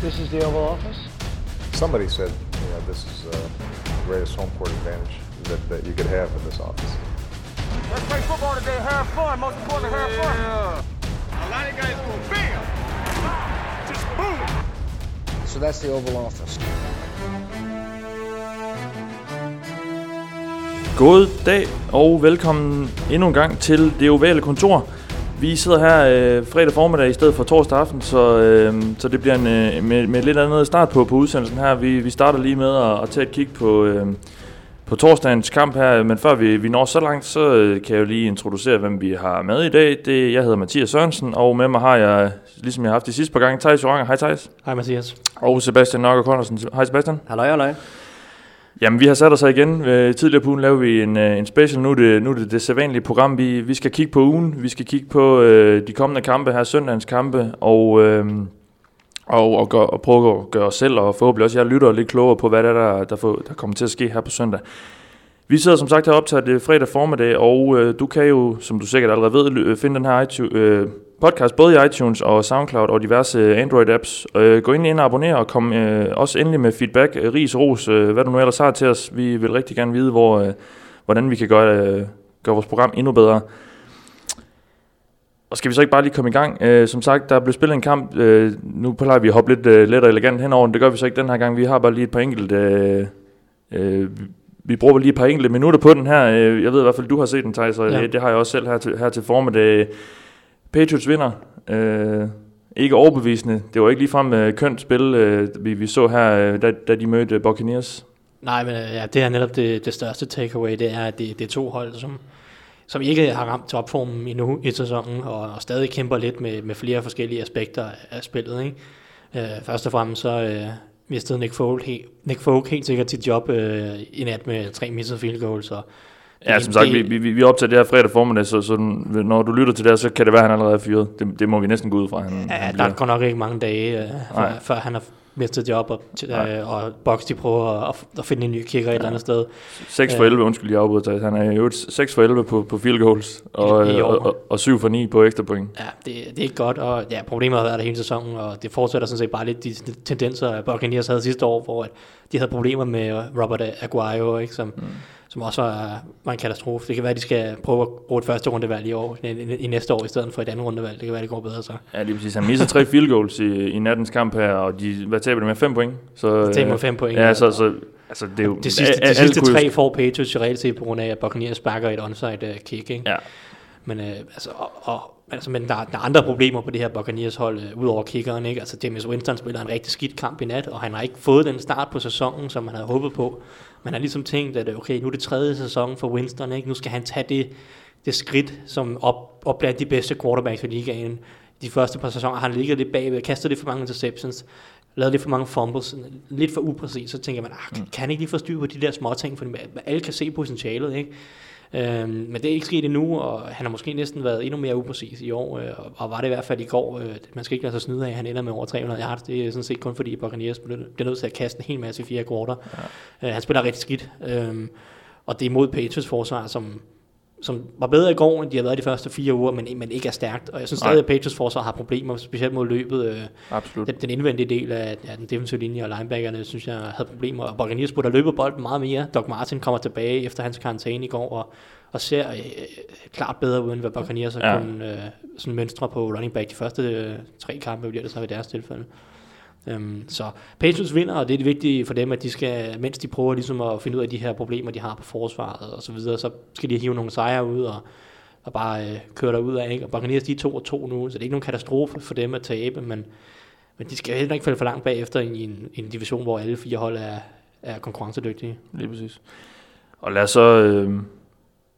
This is the Oval Office. Somebody said, you know, this is uh, the greatest home court advantage that, that you could have in this office. Let's play football today. Have fun. Most important, have fun. A lot of guys go bam, just boom. So that's the Oval Office. God dag og velkommen endnu en gang til det ovale kontor. Vi sidder her øh, fredag formiddag i stedet for torsdag aften, så, øh, så det bliver en, øh, med, med lidt andet start på, på udsendelsen her. Vi, vi starter lige med at, at tage et kig på, øh, på torsdagens kamp her, men før vi, vi når så langt, så øh, kan jeg jo lige introducere, hvem vi har med i dag. Det, jeg hedder Mathias Sørensen, og med mig har jeg, ligesom jeg har haft de sidste par gange, Thijs Joranger. Hej Thijs. Hej Mathias. Og Sebastian Nokker Connorsen. Hej Sebastian. Halløj, halløj. Jamen, vi har sat os her igen. Øh, tidligere på ugen lavede vi en, øh, en special. Nu er det nu er det, det sædvanlige program. Vi, vi skal kigge på ugen. Vi skal kigge på øh, de kommende kampe her, søndagens kampe, og, øh, og, og, gør, og prøve at gøre os selv, og forhåbentlig også jeg lytter lidt klogere på, hvad der, der, der, får, der kommer til at ske her på søndag. Vi sidder som sagt heroppe til det fredag formiddag, og øh, du kan jo, som du sikkert allerede ved, finde den her iTunes, øh, podcast både i iTunes og SoundCloud og diverse Android-apps. Øh, gå ind ind og abonner og kom øh, også endelig med feedback, øh, ris, ros, øh, hvad du nu ellers har til os. Vi vil rigtig gerne vide, hvor, øh, hvordan vi kan gøre, øh, gøre vores program endnu bedre. Og skal vi så ikke bare lige komme i gang? Øh, som sagt, der blev spillet en kamp. Øh, nu plejer vi at hoppe lidt øh, let og elegant henover men Det gør vi så ikke den her gang. Vi har bare lige et par enkelte... Øh, øh, vi bruger lige et par enkelte minutter på den her. Øh, Jeg ved i hvert fald, du har set den, Thijs, og Ja. ja. det, har jeg også selv her til, her til formiddag. Patriots vinder. Øh, ikke overbevisende. Det var ikke ligefrem øh, kønt spil, øh, vi, vi så her, øh, da, da de mødte Buccaneers. Nej, men øh, ja, det er netop det, det største takeaway, det er, at det, det er to hold, som, som ikke har ramt topformen endnu i sæsonen, og, og stadig kæmper lidt med, med flere forskellige aspekter af spillet. Ikke? Øh, først og fremmest så øh, mistede Nick Folk, helt, Nick Folk helt sikkert sit job øh, i nat med tre missede field goals, og Ja, som sagt, vi, vi, vi optager det her fredag formiddag, så, så når du lytter til det her, så kan det være, at han allerede er fyret. Det, det må vi næsten gå ud fra, han, Ja, han der bliver. går nok ikke mange dage, øh, før, før han har mistet job, og, øh, og Box de prøver at, at finde en ny kicker et eller andet sted. 6 for Ja. 11, undskyld, jeg afbryder Thijs. Han er jo 6 for 11 på, på field goals, og, I- i øh, og, og, og 7 for 9 på ekstra point. Ja, det, det er ikke godt, og ja, problemet har været der hele sæsonen, og det fortsætter sådan set bare lidt de tendenser, Buccaneers havde sidste år, hvor at de havde problemer med Robert Aguayo, ikke, som, mm. Som også var, var en katastrofe. Det kan være, at de skal prøve at bruge et første rundevalg i år, i, i, i næste år, i stedet for et andet rundevalg. Det kan være, det går bedre så. Ja, lige præcis. Han misser tre field goals i, i nattens kamp her, og de, hvad taber de med? 5 point? Så, Det taber øh, fem point. Ja, så, så altså, det er jo... de sidste, de sidste kunne tre får Patriots i reelt på grund af, at Buccaneers sparker et onside uh, kick. Ikke? Ja. Men, øh, altså, og, og, altså, men der, der er andre problemer på det her Buccaneers hold, øh, udover kickeren. Ikke? Altså, James Winston spiller en rigtig skidt kamp i nat, og han har ikke fået den start på sæsonen, som man havde håbet på. Man har ligesom tænkt, at okay, nu er det tredje sæson for Winston, ikke? nu skal han tage det, det skridt, som op, op blandt de bedste quarterbacks i ligaen. De første par sæsoner har han ligget lidt bagved, kastet lidt for mange interceptions, lavet lidt for mange fumbles, lidt for upræcis, så tænker man, ah, kan han ikke lige få styr på de der små ting, for alle kan se potentialet, ikke? Øhm, men det er ikke sket endnu, og han har måske næsten været endnu mere upræcis i år, øh, og, var det i hvert fald i går. Øh, man skal ikke lade sig snyde af, at han ender med over 300 yards. Det er sådan set kun fordi Buccaneers bliver nødt til at kaste en hel masse i fire kvarter. Ja. Øh, han spiller rigtig skidt, øhm, og det er mod Patriots forsvar, som, som var bedre i går, end de har været de første fire uger, men, men ikke er stærkt. Og jeg synes stadig, Nej. at Patriots forsvar har problemer, specielt mod løbet. Øh, Absolut. den, den indvendige del af ja, den defensive linje og linebackerne, synes jeg havde problemer. Og Buccaneers burde have løbet bolden meget mere. Doc Martin kommer tilbage efter hans karantæne i går, og, og ser øh, klart bedre ud, end hvad Buccaneers Ja. kunnet øh, sådan mønstre på running back de første øh, tre kampe, bliver det så i deres tilfælde. Øhm, så Patriots vinder, og det er det vigtige for dem, at de skal, mens de prøver ligesom at finde ud af de her problemer, de har på forsvaret og så videre, så skal de hive nogle sejre ud og, og bare øh, køre derud af. Ikke? Og Buccaneers, de er 2 og 2 nu, så det er ikke nogen katastrofe for dem at tabe, men, men de skal heller ikke falde for langt bagefter i en, en division, hvor alle fire hold er, er konkurrencedygtige. Lige præcis. Og lad os så øh,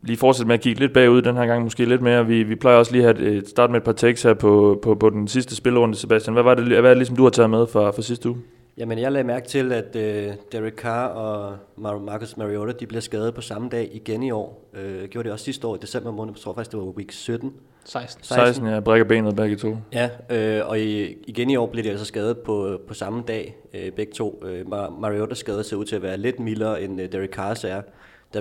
lige fortsætte med at kigge lidt bagud den her gang, måske lidt mere. Vi, vi plejer også lige at have et, et start med et par takes her på, på, på den sidste spilrunde, Sebastian. Hvad var det, hvad er det ligesom, du har taget med fra, fra sidste uge? Jamen, jeg lagde mærke til, at øh, Derek Carr og Mar- Marcus Mariota, de bliver skadet på samme dag igen i år. Øh, gjorde det også sidste år i december måned, jeg tror faktisk, det var week 17. 16. 16, ja, brækker benet begge to. Ja, øh, og i, igen i år blev de altså skadet på, på samme dag, øh, begge to. Øh, Mar- Mariotas skade ser ud til at være lidt mildere, end øh, Derek Carrs er.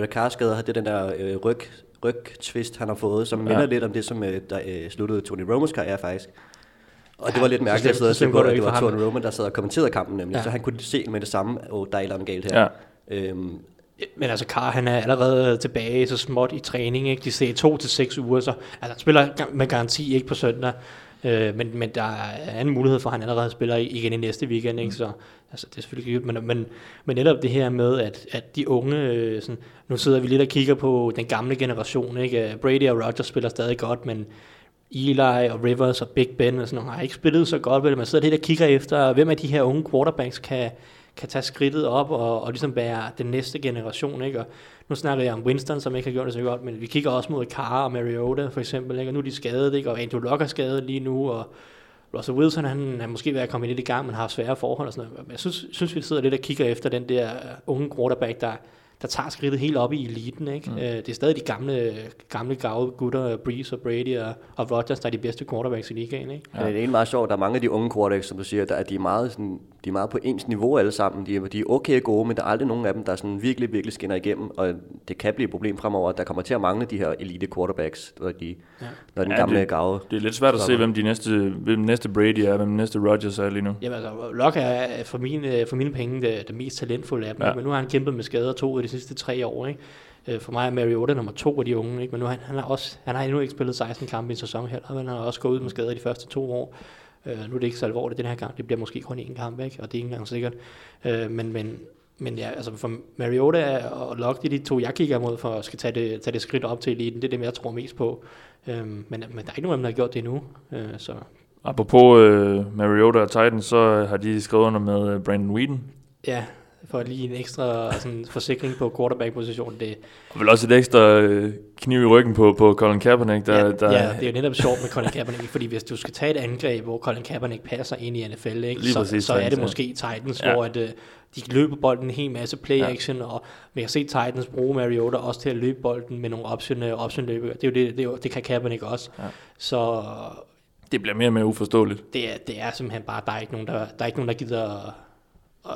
Carrs skade har det den der øh, ryg, rygtvist, han har fået, som Ja. minder lidt om det, som øh, der øh, sluttede Tony Romos karriere faktisk. Og det var lidt mærkeligt at sidde og se på, at det var. Torn Roman, der sad og kommenterede kampen nemlig, Ja. så han kunne se med det samme, åh, der er et eller andet galt her. Ja. Øhm, Men altså, Carr, han er allerede tilbage så småt i træning, ikke? De ser to til seks uger, så altså, han spiller med garanti ikke på søndag. Øh, men, men der er en mulighed for, at han allerede spiller igen i næste weekend, ikke? Så altså, det er selvfølgelig ikke, men, men, men netop det her med, at, at de unge, øh, sådan, nu sidder vi lidt og kigger på den gamle generation, ikke? Brady og Rodgers spiller stadig godt, men Eli og Rivers og Big Ben og sådan nogle har ikke spillet så godt, vel? Man sidder lidt og kigger efter, hvem af de her unge quarterbacks kan, kan tage skridtet op og, og ligesom være den næste generation, ikke? Og nu snakker jeg om Winston, som ikke har gjort det så godt, men vi kigger også mod Carr og Mariota for eksempel, ikke? Og nu er de skadet, ikke? Og Andrew Luck er skadet lige nu, og Russell Wilson, han er måske ved at komme lidt i gang, men har svære forhold og sådan noget. Men jeg synes, synes, vi sidder lidt og kigger efter den der unge quarterback, der, der tager skridtet helt op i eliten. Ikke? Mm. Øh, det er stadig de gamle, gamle gave gutter, Breeze og Brady og, og Rodgers, der er de bedste quarterbacks i ligaen. Ikke? Ja. Men det er egentlig meget sjovt, der er mange af de unge quarterbacks, som du siger, der er de er meget, sådan, de er meget på ens niveau alle sammen. De er, de er okay gode, men der er aldrig nogen af dem, der sådan virkelig, virkelig skinner igennem, og det kan blive et problem fremover, at der kommer til at mangle de her elite quarterbacks, når, de, ja. når den Ja, gamle det- gave. Det er lidt svært at se, hvem de næste, hvem næste Brady er, hvem næste Rodgers er lige nu. Jamen altså, Locke er for mine, for mine penge det, det mest talentfulde af dem, ja. men nu har han kæmpet med skader to af de sidste tre år. Ikke? Øh, For mig er Mariota nummer to af de unge, ikke? men nu han, han, har også, han har endnu ikke spillet 16 kampe i en sæson heller, men han har også gået ud med skader de første to år. Øh, nu er det ikke så alvorligt den her gang, det bliver måske kun én kamp, ikke? og det er ikke engang sikkert. Øh, men, men, men ja, altså for Mariota og Locke, de to, jeg kigger imod for at skal tage det, tage det skridt op til eliten. Det er dem, jeg tror mest på. Øh, men, men der er ikke nogen af dem, der har gjort det endnu. Øh, så Apropos øh, Mariota og Titans, så har de skrevet under med øh, Brandon Whedon. Ja, for lige en ekstra sådan, forsikring på quarterback-positionen. Det, Og vel også et ekstra øh, kniv i ryggen på, på Colin Kaepernick. Der, ja, der, ja, det er jo netop sjovt med Colin Kaepernick, fordi hvis du skal tage et angreb, hvor Colin Kaepernick passer ind i NFL, ikke, Lige så, præcis, så er det måske Titans, Ja. hvor at, øh, de løber bolden en hel masse play Ja. og vi kan se Titans bruge Mariota også til at løbe bolden med nogle option, øh, option løbe. Det, er jo det, det, jo, det kan Kaepernick også. Ja. Så det bliver mere og mere uforståeligt det er, det er simpelthen bare, der er ikke nogen, der, der, er ikke nogen, der gider at, at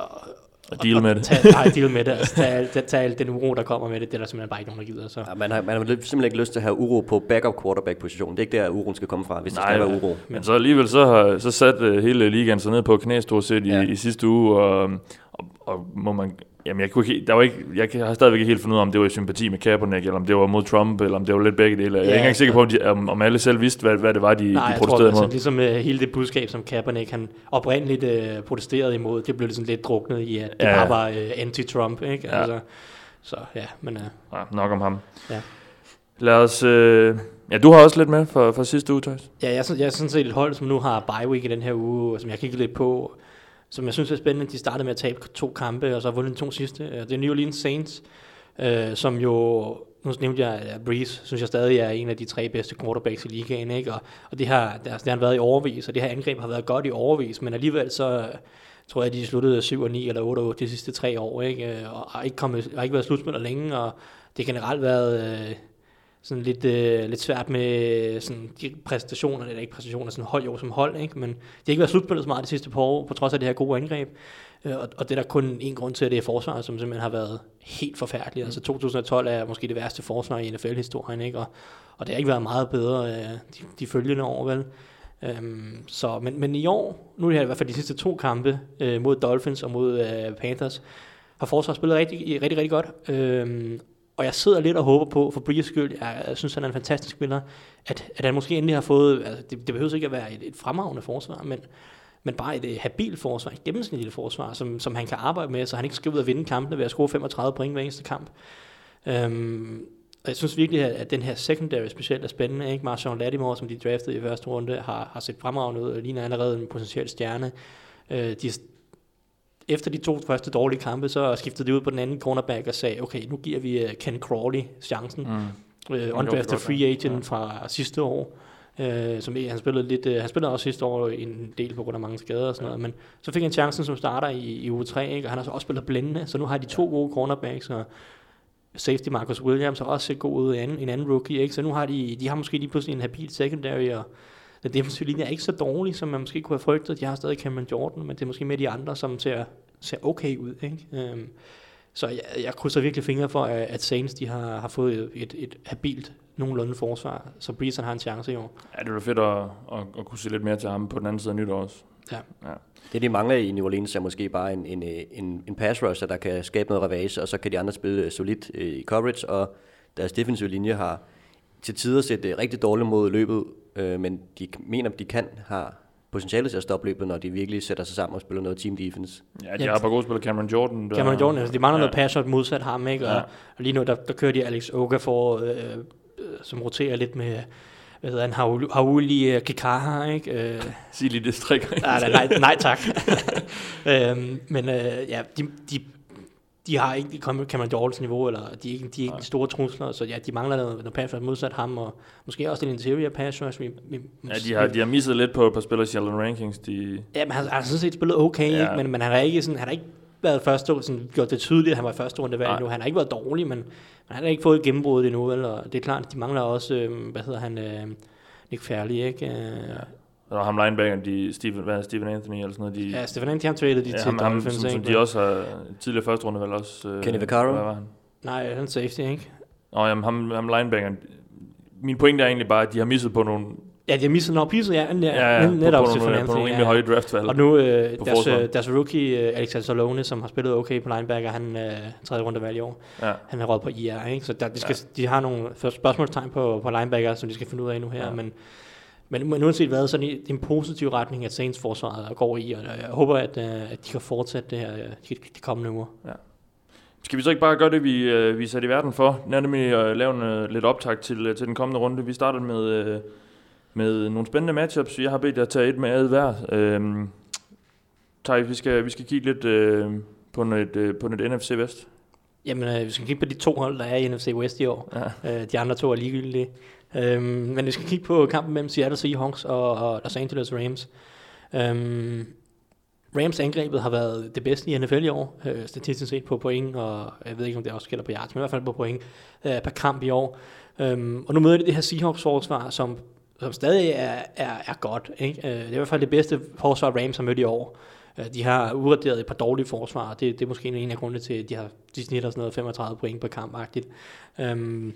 deal med det. Nej, deal med det. Altså, tage al den uro, der kommer med det, det er der simpelthen bare ikke nogen, der gider. Så. Ja, man, har, man har simpelthen ikke lyst til at have uro på backup quarterback positionen. Det er ikke der, uroen skal komme fra, hvis der skal være uro. Men så alligevel så har så sat uh, hele ligaen sig ned på knæ stort set i, ja. i sidste uge, og, og, og må man, jamen jeg, kunne ikke, der var ikke, jeg har stadigvæk ikke helt fundet ud af, om det var i sympati med Kaepernick, eller om det var mod Trump, eller om det var lidt begge dele. Jeg er Ja, ikke engang sikker på, om, de, om, om alle selv vidste, hvad, hvad det var, de, Nej, de jeg tror, protesterede altså, mod. ligesom uh, hele det budskab, som Kaepernick han oprindeligt uh, protesterede imod, det blev ligesom lidt druknet i, at det Ja, ja, ja. bare var uh, anti-Trump. Ikke? Ja. Altså, så ja, men uh, Ja, nok om ham. Ja. Lad os... Øh, ja, du har også lidt med fra, fra sidste uge, Thijs. ja, jeg, jeg er sådan set et hold, som nu har bye week i den her uge, som jeg kiggede lidt på, som jeg synes er spændende. De startede med at tabe to kampe, og så har vundet de to sidste. Øh, det er New Orleans Saints, øh, som jo, nu nævnte jeg, at Breeze, synes jeg stadig er en af de tre bedste quarterbacks i ligaen, ikke? Og, og det har, altså, har, det har været i overvis, og det her angreb har været godt i overvis, men alligevel så øh, tror jeg, de sluttede 7 og 9 eller 8 og 8 de sidste tre år, ikke? Øh, og har ikke, kommet, har ikke været slutspiller længe, og det har generelt været øh, sådan lidt, øh, lidt svært med sådan, de præstationer, eller ikke præstationer, sådan hold jo som hold, ikke? men de har ikke været slutspillet så meget de sidste par år, på trods af det her gode angreb. Øh, Og, og det er der kun en grund til, at det er forsvaret, som simpelthen har været helt forfærdeligt. Altså 2012 er måske det værste forsvar i NFL-historien, ikke? Og, og det har ikke været meget bedre øh, de, de følgende år, vel? Øhm, så, men, men i år, nu er det her i hvert fald de sidste to kampe øh, mod Dolphins og mod øh, Panthers, har forsvaret spillet rigtig, rigtig, rigtig godt. Øhm, og jeg sidder lidt og håber på, for Brees skyld, jeg, jeg synes, han er en fantastisk spiller, at, at han måske endelig har fået, altså, det, det behøver ikke at være et, et fremragende forsvar, men, men bare et øh, et habilt forsvar, et gennemsnitligt forsvar, som, som han kan arbejde med, så han ikke skal ud og vinde kampene ved at score 35 point hver eneste kamp. Øhm, og jeg synes virkelig, at, at den her secondary specielt er spændende. Ikke? Marshawn Lattimore, som de draftede i første runde, har, har set fremragende ud og ligner allerede en potentiel stjerne. Øh, de, efter de to første dårlige kampe, så skiftede de ud på den anden cornerback og sagde, okay, nu giver vi uh, Ken Crawley chancen. Mm. Gjorde undrafted free agent ja. fra sidste år. Uh, som han spillede lidt, uh, han spillede også sidste år en del på grund af mange skader og sådan ja. noget, men så fik han chancen som starter i, i uge 3, ikke? og han har så også spillet blændende, så nu har de to gode cornerbacks, og safety Marcus Williams har også set god ud i en anden rookie, ikke? så nu har de, de har måske lige pludselig en habil secondary, og den defensive linje er ikke så dårlig, som man måske kunne have frygtet. De har stadig Cameron Jordan, men det er måske med de andre, som ser, ser okay ud. Ikke? Øhm, Så jeg, jeg krydser virkelig fingre for, at, at Saints de har, har fået et, et, et habilt nogenlunde forsvar, så Breeze har en chance i år. Ja, det er fedt at, at, at kunne se lidt mere til ham på den anden side af nytår også. Ja. ja. Det, de mangler i New Orleans, er måske bare en, en, en, en pass rusher, der kan skabe noget ravage, og så kan de andre spille øh, solidt øh, i coverage, og deres defensive linje har til tider set øh, rigtig dårligt mod løbet, øh, men de mener, de kan har potentiale til at stoppe løbet, når de virkelig sætter sig sammen og spiller noget team defense. Ja, de ja. har bare gode spillere. Cameron Jordan. Der, Cameron Jordan, altså de mangler ja. noget pass modsat ham, ikke? Og, Ja. og lige nu, der, der kører de Alex Okafor, øh, øh, som roterer lidt med, hvad hedder han, Haul- Hauli øh, Kikaha, ikke? Øh, Sig lige det strik. nej, nej, nej, nej tak. øhm, men øh, ja, de, de, de har ikke kommet Cameron Jordans niveau, eller de er ikke, de er ikke de store trusler, så ja, de mangler noget, noget pass modsat ham, og måske også lidt interior pass rush. Vi, vi, Ja, de har, de har misset lidt på, på spillere i Sheldon Rankings. De, Ja, men han, han har sådan set spillet okay, Ja. ikke? Men, men han har ikke sådan, han har ikke været første, sådan, gjort det tydeligt, at han var første rundevalg Nej. nu. Han har ikke været dårlig, men, men han har ikke fået gennembrud endnu, eller det er klart, at de mangler også, øh, hvad hedder han, øh, Nick Fairley, ikke? Øh, ja. Og ham linebacker, de, Steven, hvad er Steven Anthony eller sådan noget. De, ja, Stefan Antti, han traded de ja, til ham, Dolphins, som, som de også har tidligere første runde vel også. Øh, Kenny Vaccaro? Hvad var han? Nej, han er safety, ikke? Nå, jamen, ham, ham linebacker. Min pointe er egentlig bare, at de har misset på nogle, Ja, de har misset noget pizza, ja, ja, ja, ja, net- på, netop på, til nogle, Stefan på nogle Anthony, rimelig ja. høje draftvalg. Og nu, øh, på deres, øh, deres rookie, øh, Alexander Salone, som har spillet okay på linebacker, han øh, tredje rundevalg i år. Ja. Han er råd på IR, ikke? Så der, de, skal, ja. de har nogle spørgsmålstegn på, på linebacker, som de skal finde ud af nu her, ja. men, men, men uanset hvad, så er det en positiv retning, at Saints forsvaret går i, og jeg håber, at, øh, at de kan fortsætte det her øh, de, de kommende uger. Skal vi så ikke bare gøre det, vi, øh, vi er sat i verden for? Nemlig at lave en, øh, lidt optag til, øh, til den kommende runde. Vi starter med, øh, med nogle spændende matchups. Jeg har bedt jer at tage et med ad hver. Øhm, Tej, vi skal, vi skal kigge lidt øh, på, noget, øh, på noget NFC Vest. Jamen, øh, vi skal kigge på de to hold, der er i NFC West i år. Ja. Øh, de andre to er ligegyldige. Øhm, men vi skal kigge på kampen mellem Seattle Seahawks og, og Los Angeles Rams. Øhm, Rams angrebet har været det bedste i NFL i år, øh, statistisk set på point, og jeg ved ikke, om det også gælder på yards, men i hvert fald på point øh, per kamp i år. Øhm, og nu møder de det her Seahawks forsvar, som, som stadig er, er, er godt. Ikke? Øh, det er i hvert fald det bedste forsvar, Rams har mødt i år. Øh, De har uraderet et par dårlige forsvar, og det, det er måske en af grundene til, at de har de snitter sådan noget 35 point per kamp-agtigt. Øhm,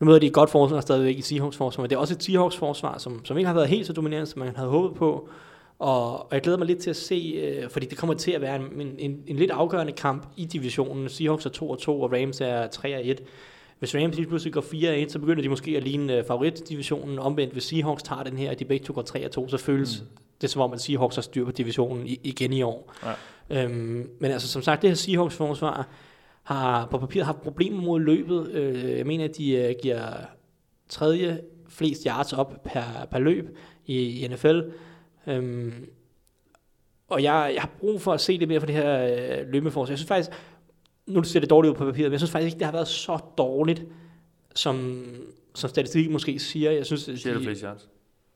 nu møder de et godt forsvar stadigvæk i Seahawks forsvar, men det er også et Seahawks forsvar, som, som ikke har været helt så dominerende, som man havde håbet på. Og, og jeg glæder mig lidt til at se, øh, fordi det kommer til at være en, en, en lidt afgørende kamp i divisionen. Seahawks er 2 og 2, og Rams er 3 og 1. Hvis Rams lige pludselig går 4 og 1, så begynder de måske at ligne øh, favoritdivisionen. Omvendt, hvis Seahawks tager den her, og de begge to går 3 og 2, så føles mm. det som om, at Seahawks har styr på divisionen i, igen i år. Ja. Øhm, men altså, som sagt, det her Seahawks forsvar har på papiret haft problemer mod løbet. Øh, jeg mener, at de øh, giver tredje flest yards op per, per løb i, i NFL. Øhm, og jeg, jeg har brug for at se det mere for det her øh, løbeforsvar. Jeg synes faktisk, nu ser det dårligt ud på papiret, men jeg synes faktisk ikke, det har været så dårligt, som, som statistikken måske siger. Jeg synes, at de, flest yards.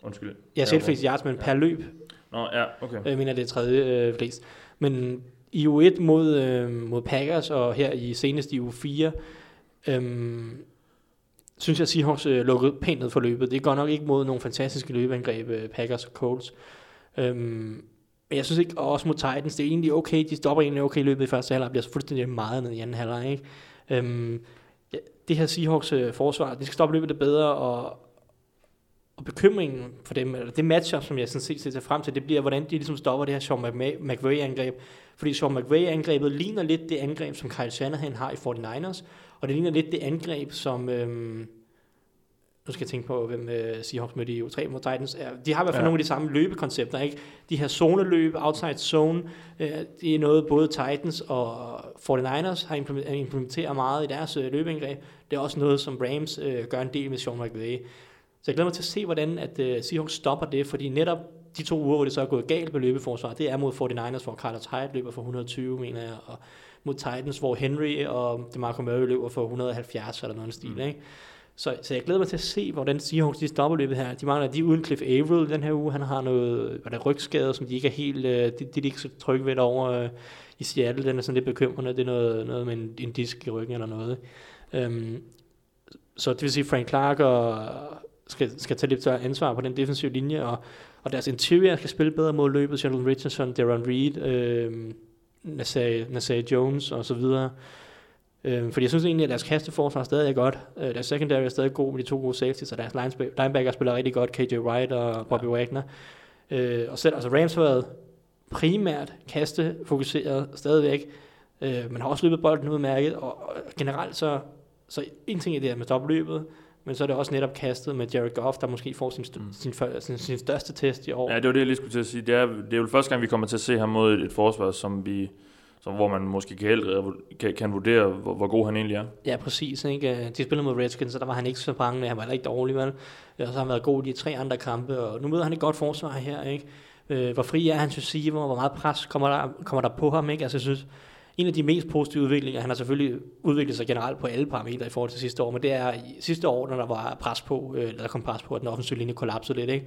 Undskyld. jeg ser flest yards, men per løb Nå, ja, okay. jeg mener, det er tredje øh, flest. Men i u 1 mod, øh, mod Packers, og her i senest i u 4, øh, synes jeg, at Seahawks øh, lukkede pænt ned for løbet. Det går nok ikke mod nogle fantastiske løbeangreb, øh, Packers og Colts. Øh, men jeg synes ikke, og også mod Titans, det er egentlig okay, de stopper egentlig okay i løbet i første halvleg, bliver så fuldstændig meget ned i anden halvleg, ikke? Øhm, det her Seahawks øh, forsvar, de skal stoppe løbet lidt bedre, og, og bekymringen for dem, eller det matchup, som jeg sådan set ser frem til, det bliver, hvordan de ligesom stopper det her Sean McVay- McVay-angreb. Fordi Sean McVay-angrebet ligner lidt det angreb, som Kyle Shanahan har i 49ers, og det ligner lidt det angreb, som... Øhm, nu skal jeg tænke på, hvem øh, Seahawks mødte i U3 mod Titans. Er, de har i hvert fald Ja. ja. nogle af de samme løbekoncepter, ikke? De her zoneløb, outside zone, øh, det er noget både Titans og 49ers har implement- implementeret meget i deres øh, løbeangreb. Det er også noget, som Rams øh, gør en del med Sean McVay. Så jeg glæder mig til at se, hvordan at, øh, Seahawks stopper det, fordi netop de to uger, hvor det så er gået galt med løbeforsvar, det er mod 49ers, hvor Carlos Hyde løber for 120, mener jeg, og mod Titans, hvor Henry og DeMarco Murray løber for 170 eller noget stil, mm. ikke? Så, så jeg glæder mig til at se, hvordan Seahawks de stopper løbet her. De mangler de uden Cliff Averill den her uge. Han har noget hvad der, rygskade, som de ikke er helt, øh, de, de er ikke så trygge ved over øh, i Seattle. Den er sådan lidt bekymrende. Det er noget, noget med en, en disk i ryggen eller noget. Øhm, så det vil sige, Frank Clark og, skal, skal tage lidt større ansvar på den defensive linje, og, og deres interior skal spille bedre mod løbet. Sheldon Richardson, Darren Reed, øh, Nasai, Nasai Jones og så videre. Øh, fordi jeg synes egentlig, at deres kasteforsvar stadig er godt. Øh, deres secondary er stadig god med de to gode safeties, og deres linebacker spiller rigtig godt, KJ Wright og Bobby ja. Wagner. Øh, og selv altså Rams har været primært kastefokuseret stadigvæk, øh, men har også løbet bolden udmærket, og, og generelt så, så en ting er det her med stopløbet, men så er det også netop kastet med Jared Goff, der måske får sin, mm. sin, sin, sin, største test i år. Ja, det var det, jeg lige skulle til at sige. Det er, det er jo første gang, vi kommer til at se ham mod et, et forsvar, som vi, som, hvor man måske kan, helt, kan, kan vurdere, hvor, hvor god han egentlig er. Ja, præcis. Ikke? De spillede mod Redskins, så der var han ikke så bange, han var heller ikke dårlig, vel? Og så har han været god i de tre andre kampe, og nu møder han et godt forsvar her, ikke? Øh, hvor fri er hans receiver, hvor meget pres kommer der, kommer der på ham, ikke? Altså, jeg synes, en af de mest positive udviklinger, han har selvfølgelig udviklet sig generelt på alle parametre i forhold til sidste år, men det er sidste år, når der var pres på, øh, der kom pres på, at den offensive linje kollapsede lidt, ikke?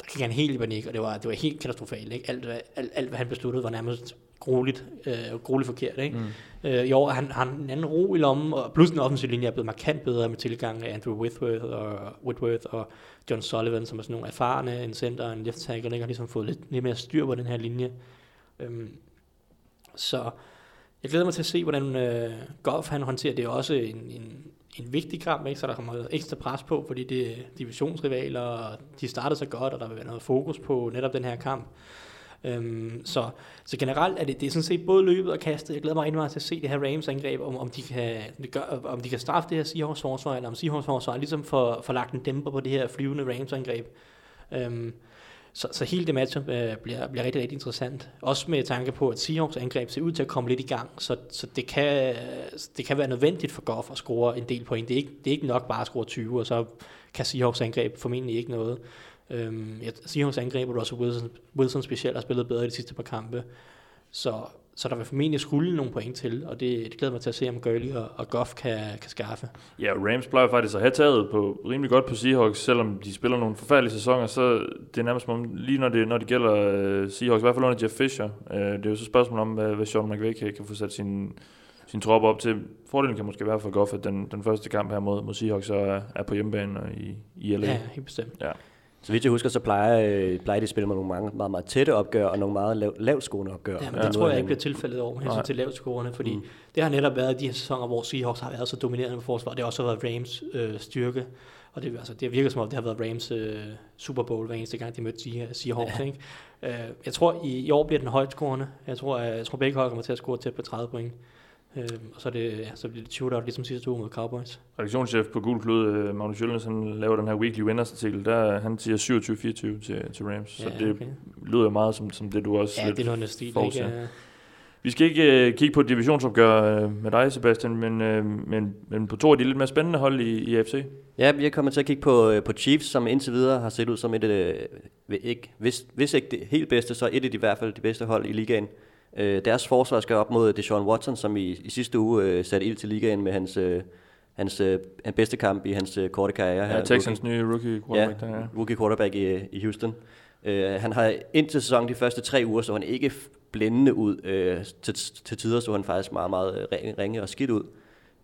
Der gik han helt i panik, og det var, det var helt katastrofalt, ikke? Alt, alt, alt, hvad han besluttede, var nærmest grueligt, øh, grueligt forkert, ikke? Mm. Øh, I år har han, han en anden ro i lommen, og plus den offensive linje er blevet markant bedre med tilgang af Andrew Whitworth og, Whitworth og John Sullivan, som er sådan nogle erfarne, en center og en left tackle, ikke? har ligesom fået lidt, lidt mere styr på den her linje. Øhm, så jeg glæder mig til at se, hvordan øh, Goff han håndterer det. er også en, en, en vigtig kamp, ikke? så der kommer ekstra pres på, fordi det er divisionsrivaler, og de starter så godt, og der vil være noget fokus på netop den her kamp. Øhm, så, så generelt er det, det er sådan set både løbet og kastet. Jeg glæder mig rigtig meget til at se det her Rams angreb, om, om, de kan, gør, om de kan straffe det her Seahawks forsvar, eller om Seahawks forsvar ligesom får, får lagt en dæmper på det her flyvende Rams angreb. Øhm, så, så hele det match øh, bliver, bliver rigtig, rigtig interessant. Også med tanke på, at Seahawks angreb ser ud til at komme lidt i gang, så, så det, kan, det kan være nødvendigt for Goff at score en del point. Det er ikke, det er ikke nok bare at score 20, og så kan Seahawks angreb formentlig ikke noget. Øhm, Seahawks angreb, og også Wilson, Wilson specielt har spillet bedre i de sidste par kampe. Så, så der vil formentlig skulle nogle point til, og det, det glæder mig til at se, om Gurley og, og Goff kan, kan skaffe. Ja, Rams plejer faktisk at have taget på rimelig godt på Seahawks, selvom de spiller nogle forfærdelige sæsoner, så det er nærmest som lige når det, når det gælder uh, Seahawks, i hvert fald under Jeff Fisher. Uh, det er jo så et spørgsmål om, hvad, hvad Sean McVay kan, kan få sat sin, sin trop op til. Fordelen kan måske være for Goff, at den, den første kamp her mod, mod Seahawks så er, er på hjemmebane og i, i LA. Ja, helt bestemt. Ja. Så vidt jeg husker, så plejer, øh, plejer de at spille med nogle mange, meget, meget tætte opgør og nogle meget lav, lavtskående opgør. Ja, men det ja. tror jeg ikke bliver tilfældet over med hensyn til lavtskårene, fordi mm. det har netop været de her sæsoner, hvor Seahawks har været så dominerende på forsvar. Det har også været Rams øh, styrke, og det, altså, det virker som om, det har været Rams øh, Super Bowl hver eneste gang, de mødte de Seahawks. Ja. Ikke? Øh, jeg tror, i, i år bliver den højtskårende. Jeg tror, jeg, jeg tror begge hold kommer til at score tæt på 30 point. Øh, og så, er det, ja, så bliver det shootout ligesom sidste uge mod Cowboys. Redaktionschef på Gul Klud, uh, Magnus Jølnes, han laver den her weekly winners artikel, der han siger 27-24 til, til Rams, ja, så det okay. lyder meget som, som det, du også ja, lidt det er noget stil, ikke? Ja. Vi skal ikke uh, kigge på et divisionsopgør uh, med dig, Sebastian, men, uh, men, men på to af de lidt mere spændende hold i, i AFC. Ja, vi er kommet til at kigge på, på Chiefs, som indtil videre har set ud som et, uh, ikke, hvis, hvis ikke det helt bedste, så et af de i hvert fald de bedste hold i ligaen. Øh, deres forsvar skal op mod Deshaun Watson, som i, i sidste uge øh, satte ild til ligaen med hans, øh, hans, øh, hans bedste kamp i hans øh, korte karriere. Ja, Texans rookie. nye rookie quarterback. Ja, der, ja. rookie quarterback i, i Houston. Øh, han har indtil sæsonen de første tre uger, så han ikke blændende ud. Øh, til, til tider så han faktisk meget, meget øh, ringe og skidt ud.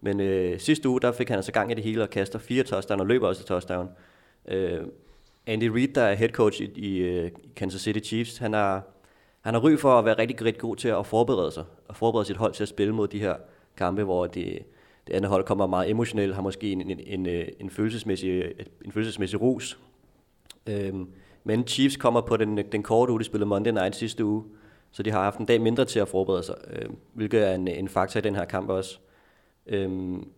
Men øh, sidste uge, der fik han altså gang i det hele og kaster fire touchdown og løber også touchdown. Øh, Andy Reid, der er head coach i, i, i Kansas City Chiefs, han har han har ry for at være rigtig, rigtig god til at forberede sig, og forberede sit hold til at spille mod de her kampe, hvor det, det andet hold kommer meget emotionelt, har måske en, en, en, øh, en, følelsesmæssig, øh, en følelsesmæssig rus. Øhm, men Chiefs kommer på den, den korte uge, de spillede Monday Night sidste uge, så de har haft en dag mindre til at forberede sig, øh, hvilket er en, en faktor i den her kamp også. Øhm,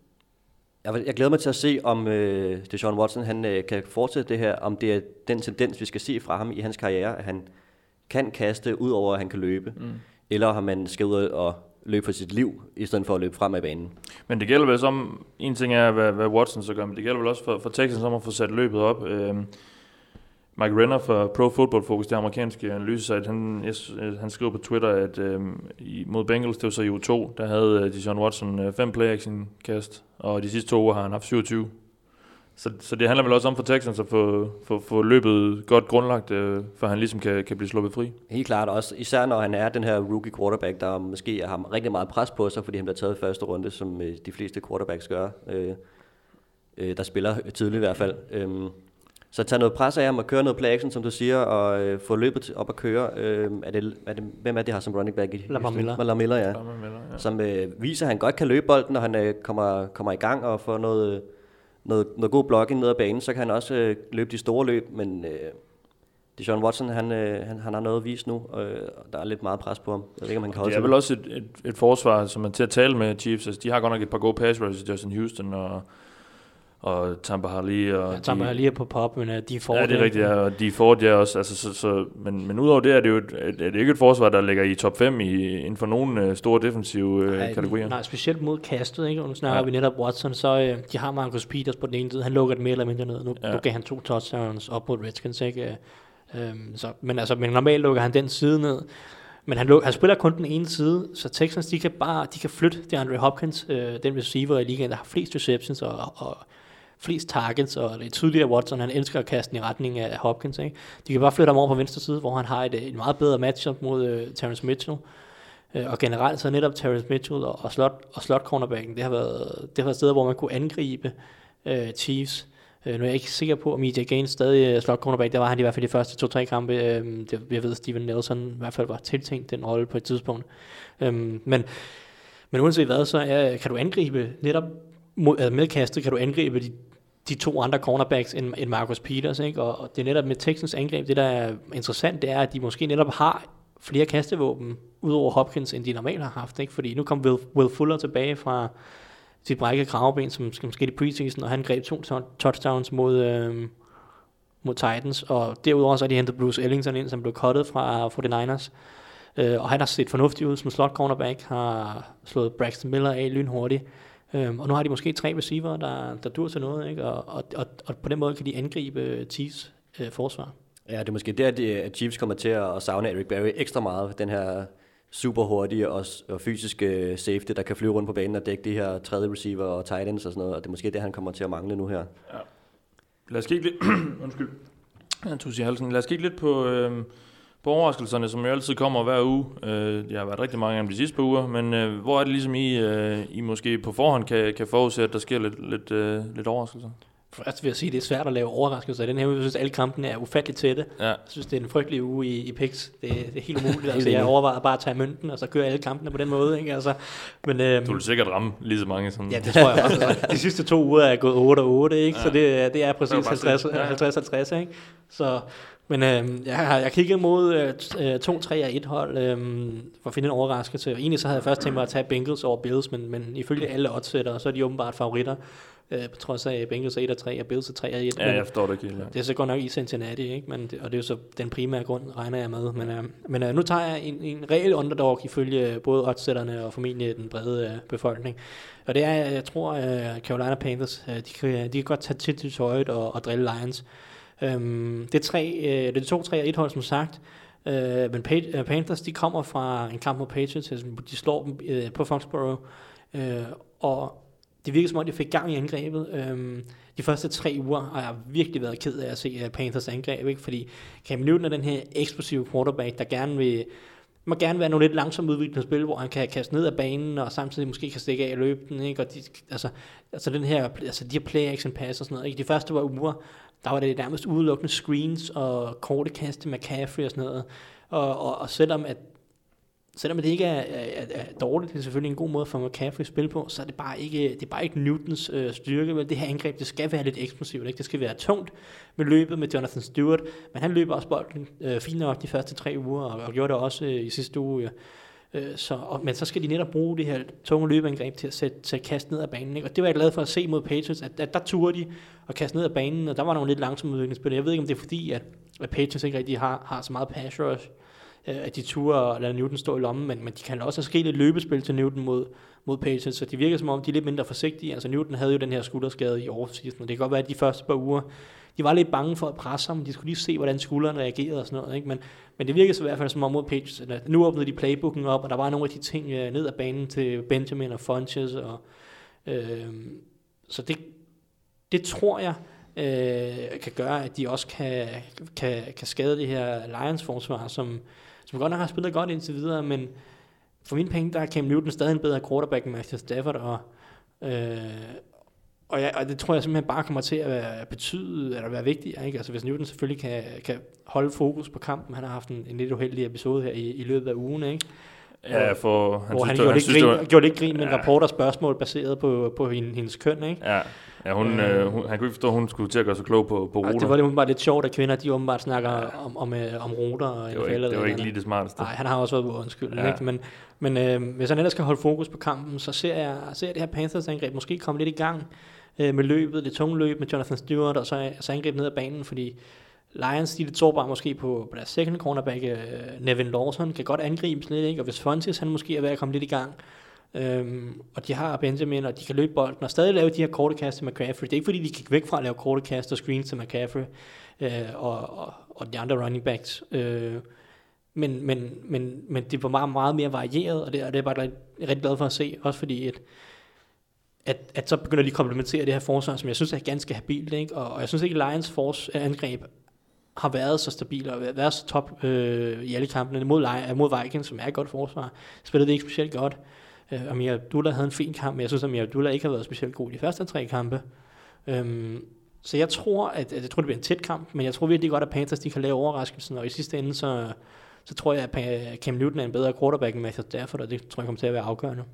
jeg, jeg glæder mig til at se, om øh, Deshaun Watson han, øh, kan fortsætte det her, om det er den tendens, vi skal se fra ham i hans karriere, at han kan kaste, ud over at han kan løbe, mm. eller har man skal ud og løbe for sit liv, i stedet for at løbe frem af banen. Men det gælder vel som, en ting er, hvad, hvad Watson så gør, men det gælder vel også for, for Texans om at få sat løbet op. Øh, Mike Renner fra Pro Football Focus, det amerikanske analysesite, han, yes, han skriver på Twitter, at øh, mod Bengals, det var så i uge 2, der havde øh, John Watson øh, fem play-action kast, og de sidste to uger har han haft 27. Så, så det handler vel også om for Texans at få, få, få løbet godt grundlagt, øh, for han ligesom kan, kan blive sluppet fri. Helt klart også, især når han er den her rookie quarterback, der måske har rigtig meget pres på sig, fordi han bliver taget i første runde, som øh, de fleste quarterbacks gør, øh, øh, der spiller tidligt i hvert fald. Øh, Så tage noget pres af ham og køre noget play action, som du siger, og øh, få løbet op at køre. Øh, er det, er det, hvem er det, har som running back i? Lamar Miller. Lamar Miller, ja. Lamar Miller, ja. Som øh, viser, at han godt kan løbe bolden, når han øh, kommer, kommer i gang og får noget, noget, noget god blocking ned ad banen, så kan han også øh, løbe de store løb, men øh, Deshaun Watson, han, øh, han, han har noget at vise nu, og øh, der er lidt meget pres på ham. Jeg ved ikke, om han kan holde Det er vel også et, et, et forsvar, som er til at tale med Chiefs. Altså, de har godt nok et par gode pass rushes, Justin Houston og, og Tampa Harley. Og Ja, Tampa lige er på pop, men uh, de får Ja, det er rigtigt, ja, og de Ford, ja også. Altså, så, så, men, men udover det er det jo et, et, et, ikke et forsvar, der ligger i top 5 i, inden for nogle uh, store defensive uh, Nej, kategorier. Nej, specielt mod kastet, ikke? Nu snakker Ja. vi netop Watson, så øh, de har Marcus Peters på den ene side, han lukker det mere eller mindre ned. Nu, Ja. nu gav han to touchdowns op mod Redskins, ikke? Øh, øhm, så, men altså, men normalt lukker han den side ned. Men han, han spiller kun den ene side, så Texans, de kan bare de kan flytte det Andre Hopkins, øh, den receiver i ligaen, der har flest receptions og, og flest targets, og det er tydeligt, at Watson han elsker at kaste den i retning af Hopkins. Ikke? De kan bare flytte ham over på venstre side, hvor han har et, et meget bedre matchup mod øh, Terrence Mitchell. Øh, og generelt så netop Terrence Mitchell og, og, slot, og slot cornerbacken, det har været, det har været steder, hvor man kunne angribe øh, Chiefs. Øh, nu er jeg ikke sikker på, om EJ Gaines stadig er slot cornerback. Der var han i hvert fald de første to-tre kampe. Øh, det, jeg ved, at Steven Nelson i hvert fald var tiltænkt den rolle på et tidspunkt. Øh, men, men uanset hvad, så er, kan du angribe netop mod, altså med kastet, kan du angribe de, de to andre cornerbacks end, end Marcus Peters. Ikke? Og, og det er netop med Texans angreb, det der er interessant, det er, at de måske netop har flere kastevåben, udover Hopkins, end de normalt har haft. Ikke? Fordi nu kom Will, Will Fuller tilbage fra sit brækket kravben, som som skete i preseason, og han greb to touchdowns mod, øh, mod Titans, og derudover så har de hentet Bruce Ellington ind, som blev cuttet fra 49ers, øh, og han har set fornuftig ud som slot cornerback, har slået Braxton Miller af lynhurtigt, Øhm, og nu har de måske tre receiver, der, der dur til noget, ikke? Og, og, og, og på den måde kan de angribe Chiefs øh, forsvar. Ja, det er måske der, at Chiefs kommer til at savne Eric Berry ekstra meget. Den her super hurtige og, og fysiske safety, der kan flyve rundt på banen og dække de her tredje receiver og tight ends og sådan noget. Og det er måske det, han kommer til at mangle nu her. Lad os kigge lidt... Undskyld. I halsen. Lad os kigge lidt på, øh, på overraskelserne, som jo altid kommer hver uge. Øh, jeg har været rigtig mange af dem de sidste par uger, men øh, hvor er det ligesom I, øh, I måske på forhånd kan, kan forudse, at der sker lidt, lidt, øh, lidt overraskelser? Først vil jeg sige, at det er svært at lave overraskelser i den her uge. Jeg synes, at alle kampene er ufatteligt tætte. Ja. Jeg synes, det er en frygtelig uge i, i PIX. Det, det er helt umuligt. altså, jeg overvejer bare at tage mønten, og så køre alle kampene på den måde. Ikke? Altså, men, øhm, Du vil sikkert ramme lige så mange som... Ja, det tror jeg også. Altså, de sidste to uger er gået 8 og 8, ikke? Ja. så det, det er Det er præcis jo bare 50-50, sådan. Ja. ikke? Så, men øh, jeg har jeg kigget mod øh, t- øh, 2, 3 og 1 hold øh, for at finde en overraskelse. Egentlig så havde jeg først tænkt mig at tage Bengals over Bills, men, men ifølge alle oddsættere, så er de åbenbart favoritter. Øh, på trods af Bengals er 1 og 3 og Bills er 3 og 1. Ja, jeg forstår det ikke helt. det er så godt nok i Cincinnati, ikke? Men og det er jo så den primære grund, regner jeg med. Men, øh, men øh, nu tager jeg en, en reel underdog ifølge både oddsætterne og formentlig den brede øh, befolkning. Og det er, jeg tror, øh, Carolina Panthers, øh, de, kan, de kan godt tage til til tøjet og, og drille Lions. Øhm, det, er tre, øh, det er to, tre og et hold, som sagt. Øh, men Pa- øh, Panthers, de kommer fra en kamp mod Patriots, altså, de slår dem øh, på Foxborough, øh, og det virker som om, de fik gang i angrebet. Øhm, de første tre uger har jeg virkelig været ked af at se uh, Panthers angreb, ikke? fordi Cam Newton er den her eksplosive quarterback, der gerne vil må gerne være nogle lidt langsomt udviklende spil, hvor han kan kaste ned af banen, og samtidig måske kan stikke af og løbe den, ikke? Og de, altså, altså, den her, altså de her play action pass og sådan noget, ikke? De første var uger, der var det nærmest udelukkende screens og korte kast til McCaffrey og sådan noget. Og, og, og selvom at selvom det ikke er, er, er, er dårligt, det er selvfølgelig en god måde for McCaffrey at spille på, så er det bare ikke, det er bare ikke Newtons øh, styrke. Vel? Det her angreb, det skal være lidt eksplosivt. Ikke? Det skal være tungt med løbet med Jonathan Stewart, men han løber også bolden øh, fint nok de første tre uger, og, og gjorde det også øh, i sidste uge. Øh, Øh, så, og, men så skal de netop bruge det her tunge løbeangreb til at sætte, sætte kast ned af banen. Ikke? Og det var jeg glad for at se mod Patriots, at, at der turde de at kaste ned af banen, og der var nogle lidt langsomme udviklingsspil. Jeg ved ikke, om det er fordi, at, at Patriots ikke rigtig har, har så meget pass rush, øh, at de turde at lade Newton stå i lommen, men, men de kan også have sket et løbespil til Newton mod, mod Patriots, så de virker som om, de er lidt mindre forsigtige. Altså Newton havde jo den her skulderskade i offseason, og det kan godt være, at de første par uger, de var lidt bange for at presse ham, de skulle lige se, hvordan skulderen reagerede og sådan noget, ikke? Men, men det virkede så i hvert fald som om mod Patriots, at nu åbnede de playbooken op, og der var nogle af de ting øh, ned ad banen til Benjamin og Funches, og, øh, så det, det tror jeg øh, kan gøre, at de også kan, kan, kan skade det her Lions forsvar, som, som godt nok har spillet godt indtil videre, men for mine penge, der er Cam Newton stadig en bedre quarterback end Matthew Stafford, og, øh, og, ja, og det tror jeg simpelthen bare kommer til at være, betyde, eller være vigtigt. Ikke? Altså hvis Newton selvfølgelig kan, kan holde fokus på kampen, han har haft en, en lidt uheldig episode her i, i løbet af ugen, ikke? Ja, for han hvor han, synes, gjorde, han lidt synes, grin, var, gjorde lidt grin med en Ja. rapport og spørgsmål baseret på, på hende, hendes køn, ikke? ja, ja hun, Øh. øh, hun, han kunne ikke forstå, at hun skulle til at gøre sig klog på, på ruter. det var det åbenbart lidt sjovt, at kvinder de åbenbart snakker om, om, øh, om ruter og det var, NFL ikke, det var ikke lige det smarteste. Nej, han har også været undskyld, Ja. ja. ikke? Men, men øh, hvis han ellers skal holde fokus på kampen, så ser jeg, ser jeg det her Panthers-angreb måske komme lidt i gang øh, med løbet, det tunge løb med Jonathan Stewart, og så, så angreb ned ad banen, fordi Lions, de er lidt sårbare måske på, på deres second cornerback, øh, Nevin Lawson, kan godt angribe lidt, ikke? og hvis Fontes, han måske er ved at komme lidt i gang, Øhm, og de har Benjamin, og de kan løbe bolden, og stadig lave de her korte kast til McCaffrey. Det er ikke fordi, de gik væk fra at lave korte kast og screens til McCaffrey øh, og, og, og de andre running backs. Øh, men, men, men, men det var meget, meget mere varieret, og det, og det er jeg bare rigtig glad for at se, også fordi at, at, at så begynder de at komplementere det her forsvar, som jeg synes er ganske habilt, ikke? Og, og jeg synes ikke, at Lions force øh, angreb har været så stabil og været så top øh, i alle kampene mod, mod Vikings, som er et godt forsvar. Spillede det ikke specielt godt. Øh, Amir Abdullah havde en fin kamp, men jeg synes, at Amir Abdullah ikke har været specielt god i de første tre kampe. Øhm, så jeg tror, at, at jeg tror, det bliver en tæt kamp, men jeg tror virkelig godt, at Panthers de kan lave overraskelsen, og i sidste ende, så, så tror jeg, at Cam Newton er en bedre quarterback end Matthew Stafford, og det tror jeg kommer til at være afgørende.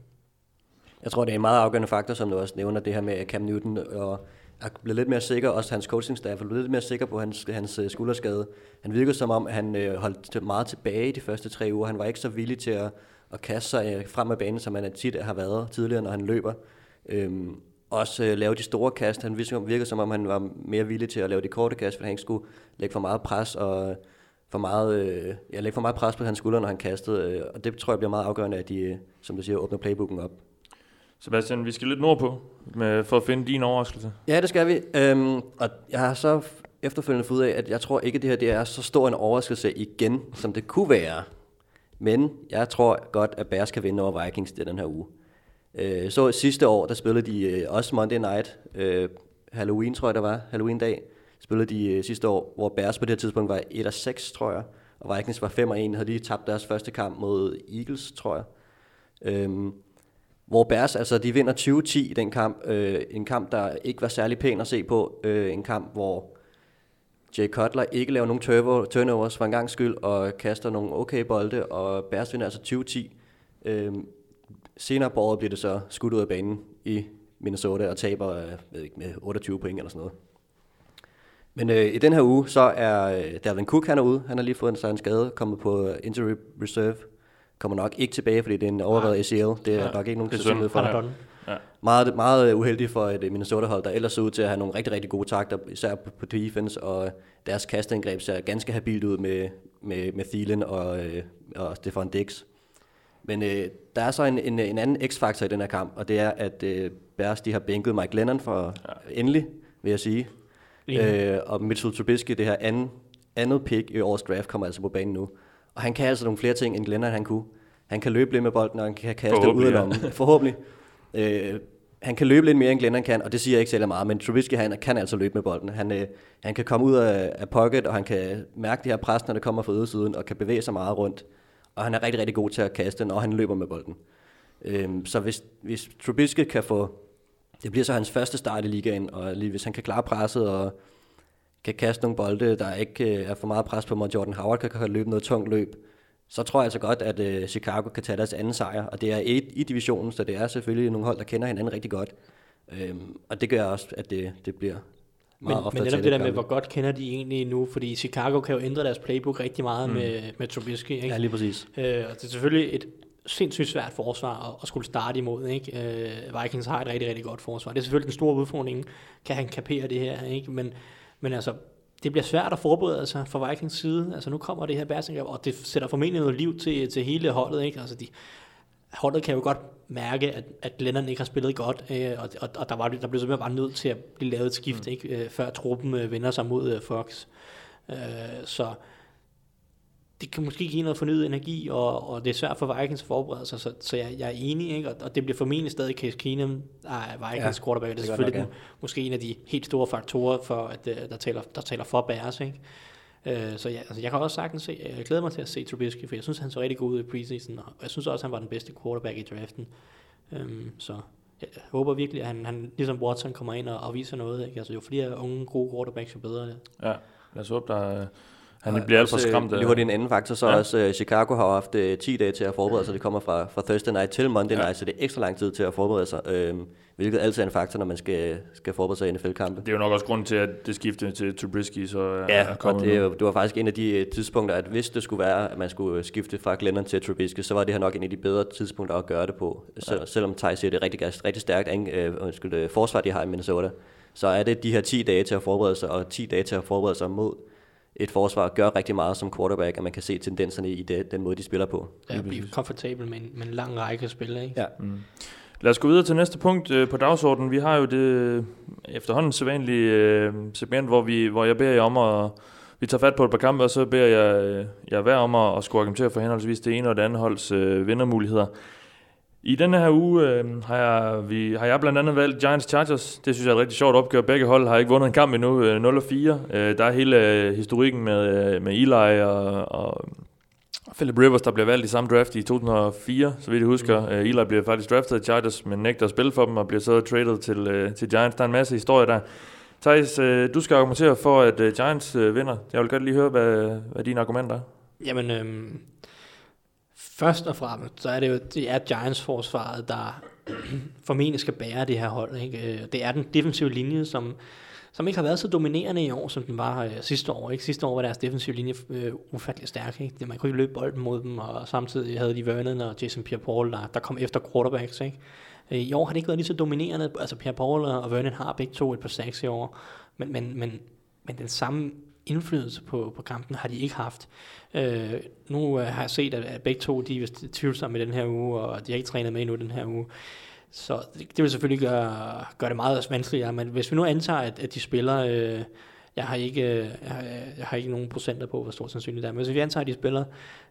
Jeg tror, det er en meget afgørende faktor, som du også nævner, det her med Cam Newton, og er blevet lidt mere sikker, også hans coaching staff er blevet lidt mere sikker på hans, hans øh, skulderskade. Han virkede som om, at han øh, holdt meget tilbage i de første tre uger. Han var ikke så villig til at, at kaste sig øh, frem af banen, som han tit har været tidligere, når han løber. Øhm, også øh, lave de store kast. Han virkede, som om, han var mere villig til at lave de korte kast, fordi han ikke skulle lægge for meget pres og for meget, øh, ja, lægge for meget pres på hans skulder, når han kastede. Øh, og det tror jeg bliver meget afgørende, at de, øh, som du siger, åbner playbooken op. Sebastian, vi skal lidt nordpå med, for at finde din overraskelse. Ja, det skal vi. Øhm, og jeg har så efterfølgende fået ud af, at jeg tror ikke, at det her det er så stor en overraskelse igen, som det kunne være. Men jeg tror godt, at Bears kan vinde over Vikings i den her uge. Øh, så sidste år, der spillede de øh, også Monday Night, øh, Halloween tror jeg, der var, Halloween-dag, spillede de øh, sidste år, hvor Bears på det her tidspunkt var 1 6, tror jeg, og Vikings var 5 1, havde lige tabt deres første kamp mod Eagles, tror jeg. Øhm, hvor Bears, altså de vinder 20-10 i den kamp. Øh, en kamp, der ikke var særlig pæn at se på. Øh, en kamp, hvor Jay Cutler ikke laver nogen turbo- turnovers for en gang skyld, og kaster nogle okay bolde, og Bears vinder altså 20-10. Øh, senere på året bliver det så skudt ud af banen i Minnesota og taber øh, ved ikke, med 28 point eller sådan noget. Men øh, i den her uge, så er øh, Dalvin Cook, han er ude. Han har lige fået en, en skade, kommet på øh, injury reserve. Kommer nok ikke tilbage, fordi det er en overrevet ACL. Det er Ja, nok ikke nogen sandsynlighed for. Er Ja. Ja. Meget, meget øh, uheldigt for et øh, Minnesota-hold, der ellers ser ud til at have nogle rigtig, rigtig gode takter, især på, på defense, og deres kastangreb ser ganske habilt ud med, med, med Thielen og, øh, og Stefan Dix. Men øh, der er så en, en, en anden x-faktor i den her kamp, og det er, at øh, Bears de har bænket Mike Lennon for ja. endelig, vil jeg sige. Øh, og Mitchell Trubisky, det her anden, andet pick i årets draft, kommer altså på banen nu. Og han kan altså nogle flere ting, end Glennon han kunne. Han kan løbe lidt med bolden, og han kan kaste ud Forhåbentlig, af lommen. Forhåbentlig. Øh, han kan løbe lidt mere, end Glennon kan, og det siger jeg ikke særlig meget, men Trubisky han kan altså løbe med bolden. Han, øh, han kan komme ud af, af pocket, og han kan mærke det her pres, når det kommer fra ydersiden, og kan bevæge sig meget rundt. Og han er rigtig, rigtig god til at kaste, når han løber med bolden. Øhm, så hvis, hvis Trubisky kan få... Det bliver så hans første start i ligaen, og lige hvis han kan klare presset og kan kaste nogle bolde, der ikke øh, er for meget pres på, hvor Jordan Howard kan, kan løbe noget tungt løb, så tror jeg altså godt, at øh, Chicago kan tage deres anden sejr. Og det er et i divisionen, så det er selvfølgelig nogle hold, der kender hinanden rigtig godt. Øhm, og det gør også, at det, det bliver Men, meget ofte men netop det der med, hvor godt kender de egentlig nu, fordi Chicago kan jo ændre deres playbook rigtig meget mm. med, med Trubisky. Ikke? Ja, lige præcis. Øh, og det er selvfølgelig et sindssygt svært forsvar at, at skulle starte imod. Ikke? Øh, Vikings har et rigtig, rigtig godt forsvar. Det er selvfølgelig den store udfordring. Kan han kapere det her? Ikke? Men, men altså, det bliver svært at forberede sig fra Vikings side. Altså nu kommer det her bærsengreb, og det sætter formentlig noget liv til, til hele holdet. Ikke? Altså de, holdet kan jo godt mærke, at, at Lennon ikke har spillet godt, øh, og, og, og der, var, der blev simpelthen bare nødt til at blive lavet et skift, mm. ikke? Øh, før truppen øh, vender sig mod øh, Fox. Øh, så det kan måske give noget fornyet energi, og, og det er svært for Vikings at forberede sig, så, så jeg, jeg er enig, ikke? Og, og det bliver formentlig stadig Case Keenum, er Vikings Ja, ja, quarterback, det er selvfølgelig godt den, måske en af de helt store faktorer, for at, øh, der, taler, der taler for Bears, ikke? Øh, så ja, altså jeg kan også sagtens se, jeg glæder mig til at se Trubisky, for jeg synes, han så rigtig god ud i preseason, og jeg synes også, han var den bedste quarterback i draften. Øhm, så jeg håber virkelig, at han, han ligesom Watson kommer ind og, og viser noget. Ikke? Altså, jo flere unge, gode quarterbacks, jo bedre. Det. Ja, lad os håbe, der, han bliver alt for skræmt. Lige hurtigt en anden faktor, så Ja. også uh, Chicago har haft uh, 10 dage til at forberede sig. Det kommer fra, fra Thursday night til Monday Ja. night, så det er ekstra lang tid til at forberede sig. Uh, hvilket altid er en faktor, når man skal, skal forberede sig i NFL-kampe. Det er jo nok også grunden til, at det skifte til Trubisky så Ja, og det, nu. det var faktisk en af de øh, tidspunkter, at hvis det skulle være, at man skulle skifte fra Glennon til Trubisky, så var det her nok en af de bedre tidspunkter at gøre det på. Sel- selvom Thij siger, det er rigtig, rigtig stærkt ang- øh, undskyld, øh, forsvar, de har i Minnesota, så er det de her 10 dage til at forberede sig, og 10 dage til at forberede sig mod et forsvar, gør rigtig meget som quarterback, at man kan se tendenserne i det, den måde, de spiller på. Ja, blive komfortabel med en, med en lang række spillere. Ikke? Ja. Lad os gå videre til næste punkt øh, på dagsordenen. Vi har jo det øh, efterhånden sædvanlige øh, segment, hvor, vi, hvor jeg beder jer om at... Vi tager fat på et par kampe, og så beder jeg, øh, jeg hver om at, at skulle argumentere for henholdsvis det ene og det andet holds øh, vindermuligheder. I denne her uge øh, har, jeg, vi, har jeg blandt andet valgt Giants Chargers. Det synes jeg er et rigtig sjovt opgør. Begge hold har ikke vundet en kamp endnu, øh, 0-4. Øh, der er hele øh, historikken med, øh, med Eli og, og Philip Rivers, der blev valgt i samme draft i 2004, så vidt jeg husker. Mm. Eli bliver faktisk draftet af Chargers, men nægter at spille for dem, og bliver så traded til, uh, til Giants. Der er en masse historie der. Thijs, uh, du skal argumentere for, at uh, Giants uh, vinder. Jeg vil godt lige høre, hvad, hvad dine argumenter er. Jamen, øhm, først og fremmest, så er det jo, det er Giants-forsvaret, der formentlig skal bære det her hold. Ikke? Øh, det er den defensive linje, som, som ikke har været så dominerende i år, som den var øh, sidste år. Ikke? Sidste år var deres defensive linje øh, ufattelig stærk. Ikke? Man kunne ikke løbe bolden mod dem, og samtidig havde de Vernon og Jason Pierre-Paul, der, der kom efter quarterbacks. Ikke? Øh, I år har det ikke været lige så dominerende. Altså Pierre-Paul og Vernon har begge to et par sacks i år, men, men, men, men den samme indflydelse på, på kampen har de ikke haft. Øh, nu øh, har jeg set, at, at begge to de er tvivlsomme i den her uge, og de har ikke trænet med endnu den her uge. Så det, det vil selvfølgelig gøre, gøre det meget vanskeligere, men hvis vi nu antager, at, at de spiller, øh, jeg, har ikke, øh, jeg, har, jeg har ikke nogen procenter på, hvor stort sandsynligt det er, men hvis vi antager, at de spiller,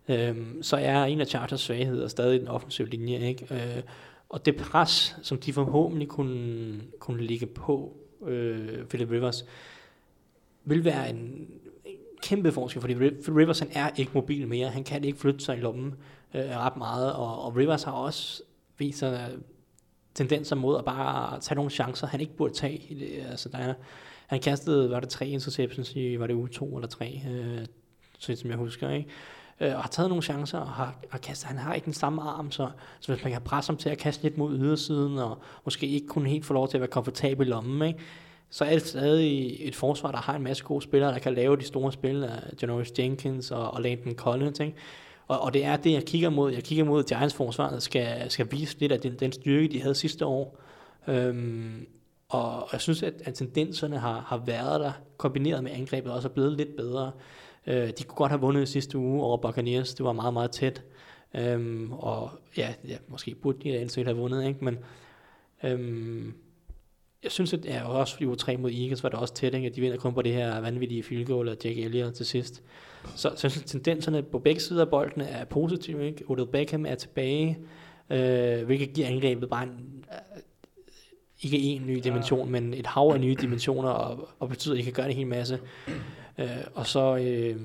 øh, så er en af Chargers svagheder stadig den offensive linje, ikke? Øh, og det pres, som de forhåbentlig kunne, kunne ligge på øh, Philip Rivers, vil være en, kæmpe forskel, fordi Rivers han er ikke mobil mere. Han kan ikke flytte sig i lommen øh, ret meget, og, og Rivers har også vist sig øh, tendenser mod at bare tage nogle chancer, han ikke burde tage. Det, altså, der er, han kastede, var det tre interceptions i, var det uge to eller tre, øh, så som jeg husker, ikke? Øh, og har taget nogle chancer, og har, har kastet, han har ikke den samme arm, så, så hvis man kan presse ham til at kaste lidt mod ydersiden, og måske ikke kunne helt få lov til at være komfortabel i lommen, ikke? Så er det stadig et forsvar, der har en masse gode spillere, der kan lave de store spil af Janoris Jenkins og, og Landon Collins. Ikke? Og, og det er det, jeg kigger mod. Jeg kigger mod, at Giants forsvaret skal, skal vise lidt af den, den styrke, de havde sidste år. Øhm, og jeg synes, at, at tendenserne har, har været der, kombineret med angrebet, også er blevet lidt bedre. Øh, de kunne godt have vundet sidste uge over Buccaneers. Det var meget, meget tæt. Øhm, og ja, ja, måske burde de reelt have vundet, ikke? men øhm, jeg synes, at ja, også fordi uge 3 mod Eagles var det også tæt, ikke? at de vinder kun på det her vanvittige field goal af Jack Elliott til sidst. Så, så jeg synes, at tendenserne på begge sider af bolden er positive. Ikke? Odell Beckham er tilbage, øh, hvilket giver angrebet bare en, øh, ikke en ny dimension, men et hav af nye dimensioner, og, og betyder, at I kan gøre en hel masse. Øh, og så øh,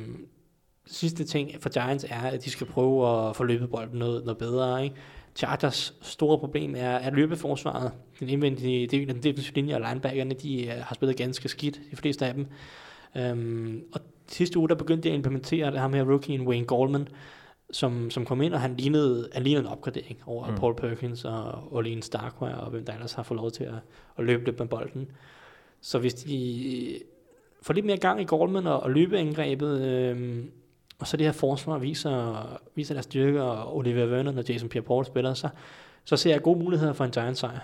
sidste ting for Giants er, at de skal prøve at få løbet bolden noget, noget bedre. Ikke? Chargers store problem er, at løbeforsvaret, den indvendige, det, den defensive linje og linebackerne, de uh, har spillet ganske skidt, de fleste af dem. Um, og sidste uge, der begyndte de at implementere det her med rookien Wayne Goldman, som, som kom ind, og han lignede, han lignede en opgradering over mm. Paul Perkins og Olin Starkwear, og hvem der ellers har fået lov til at, at løbe lidt med bolden. Så hvis de får lidt mere gang i Goldman og, og løbeangrebet, øhm, og så det her forsvar viser, viser deres styrke, og Oliver Vernon og Jason Pierre-Paul spiller, så, så ser jeg gode muligheder for en Giants sejr.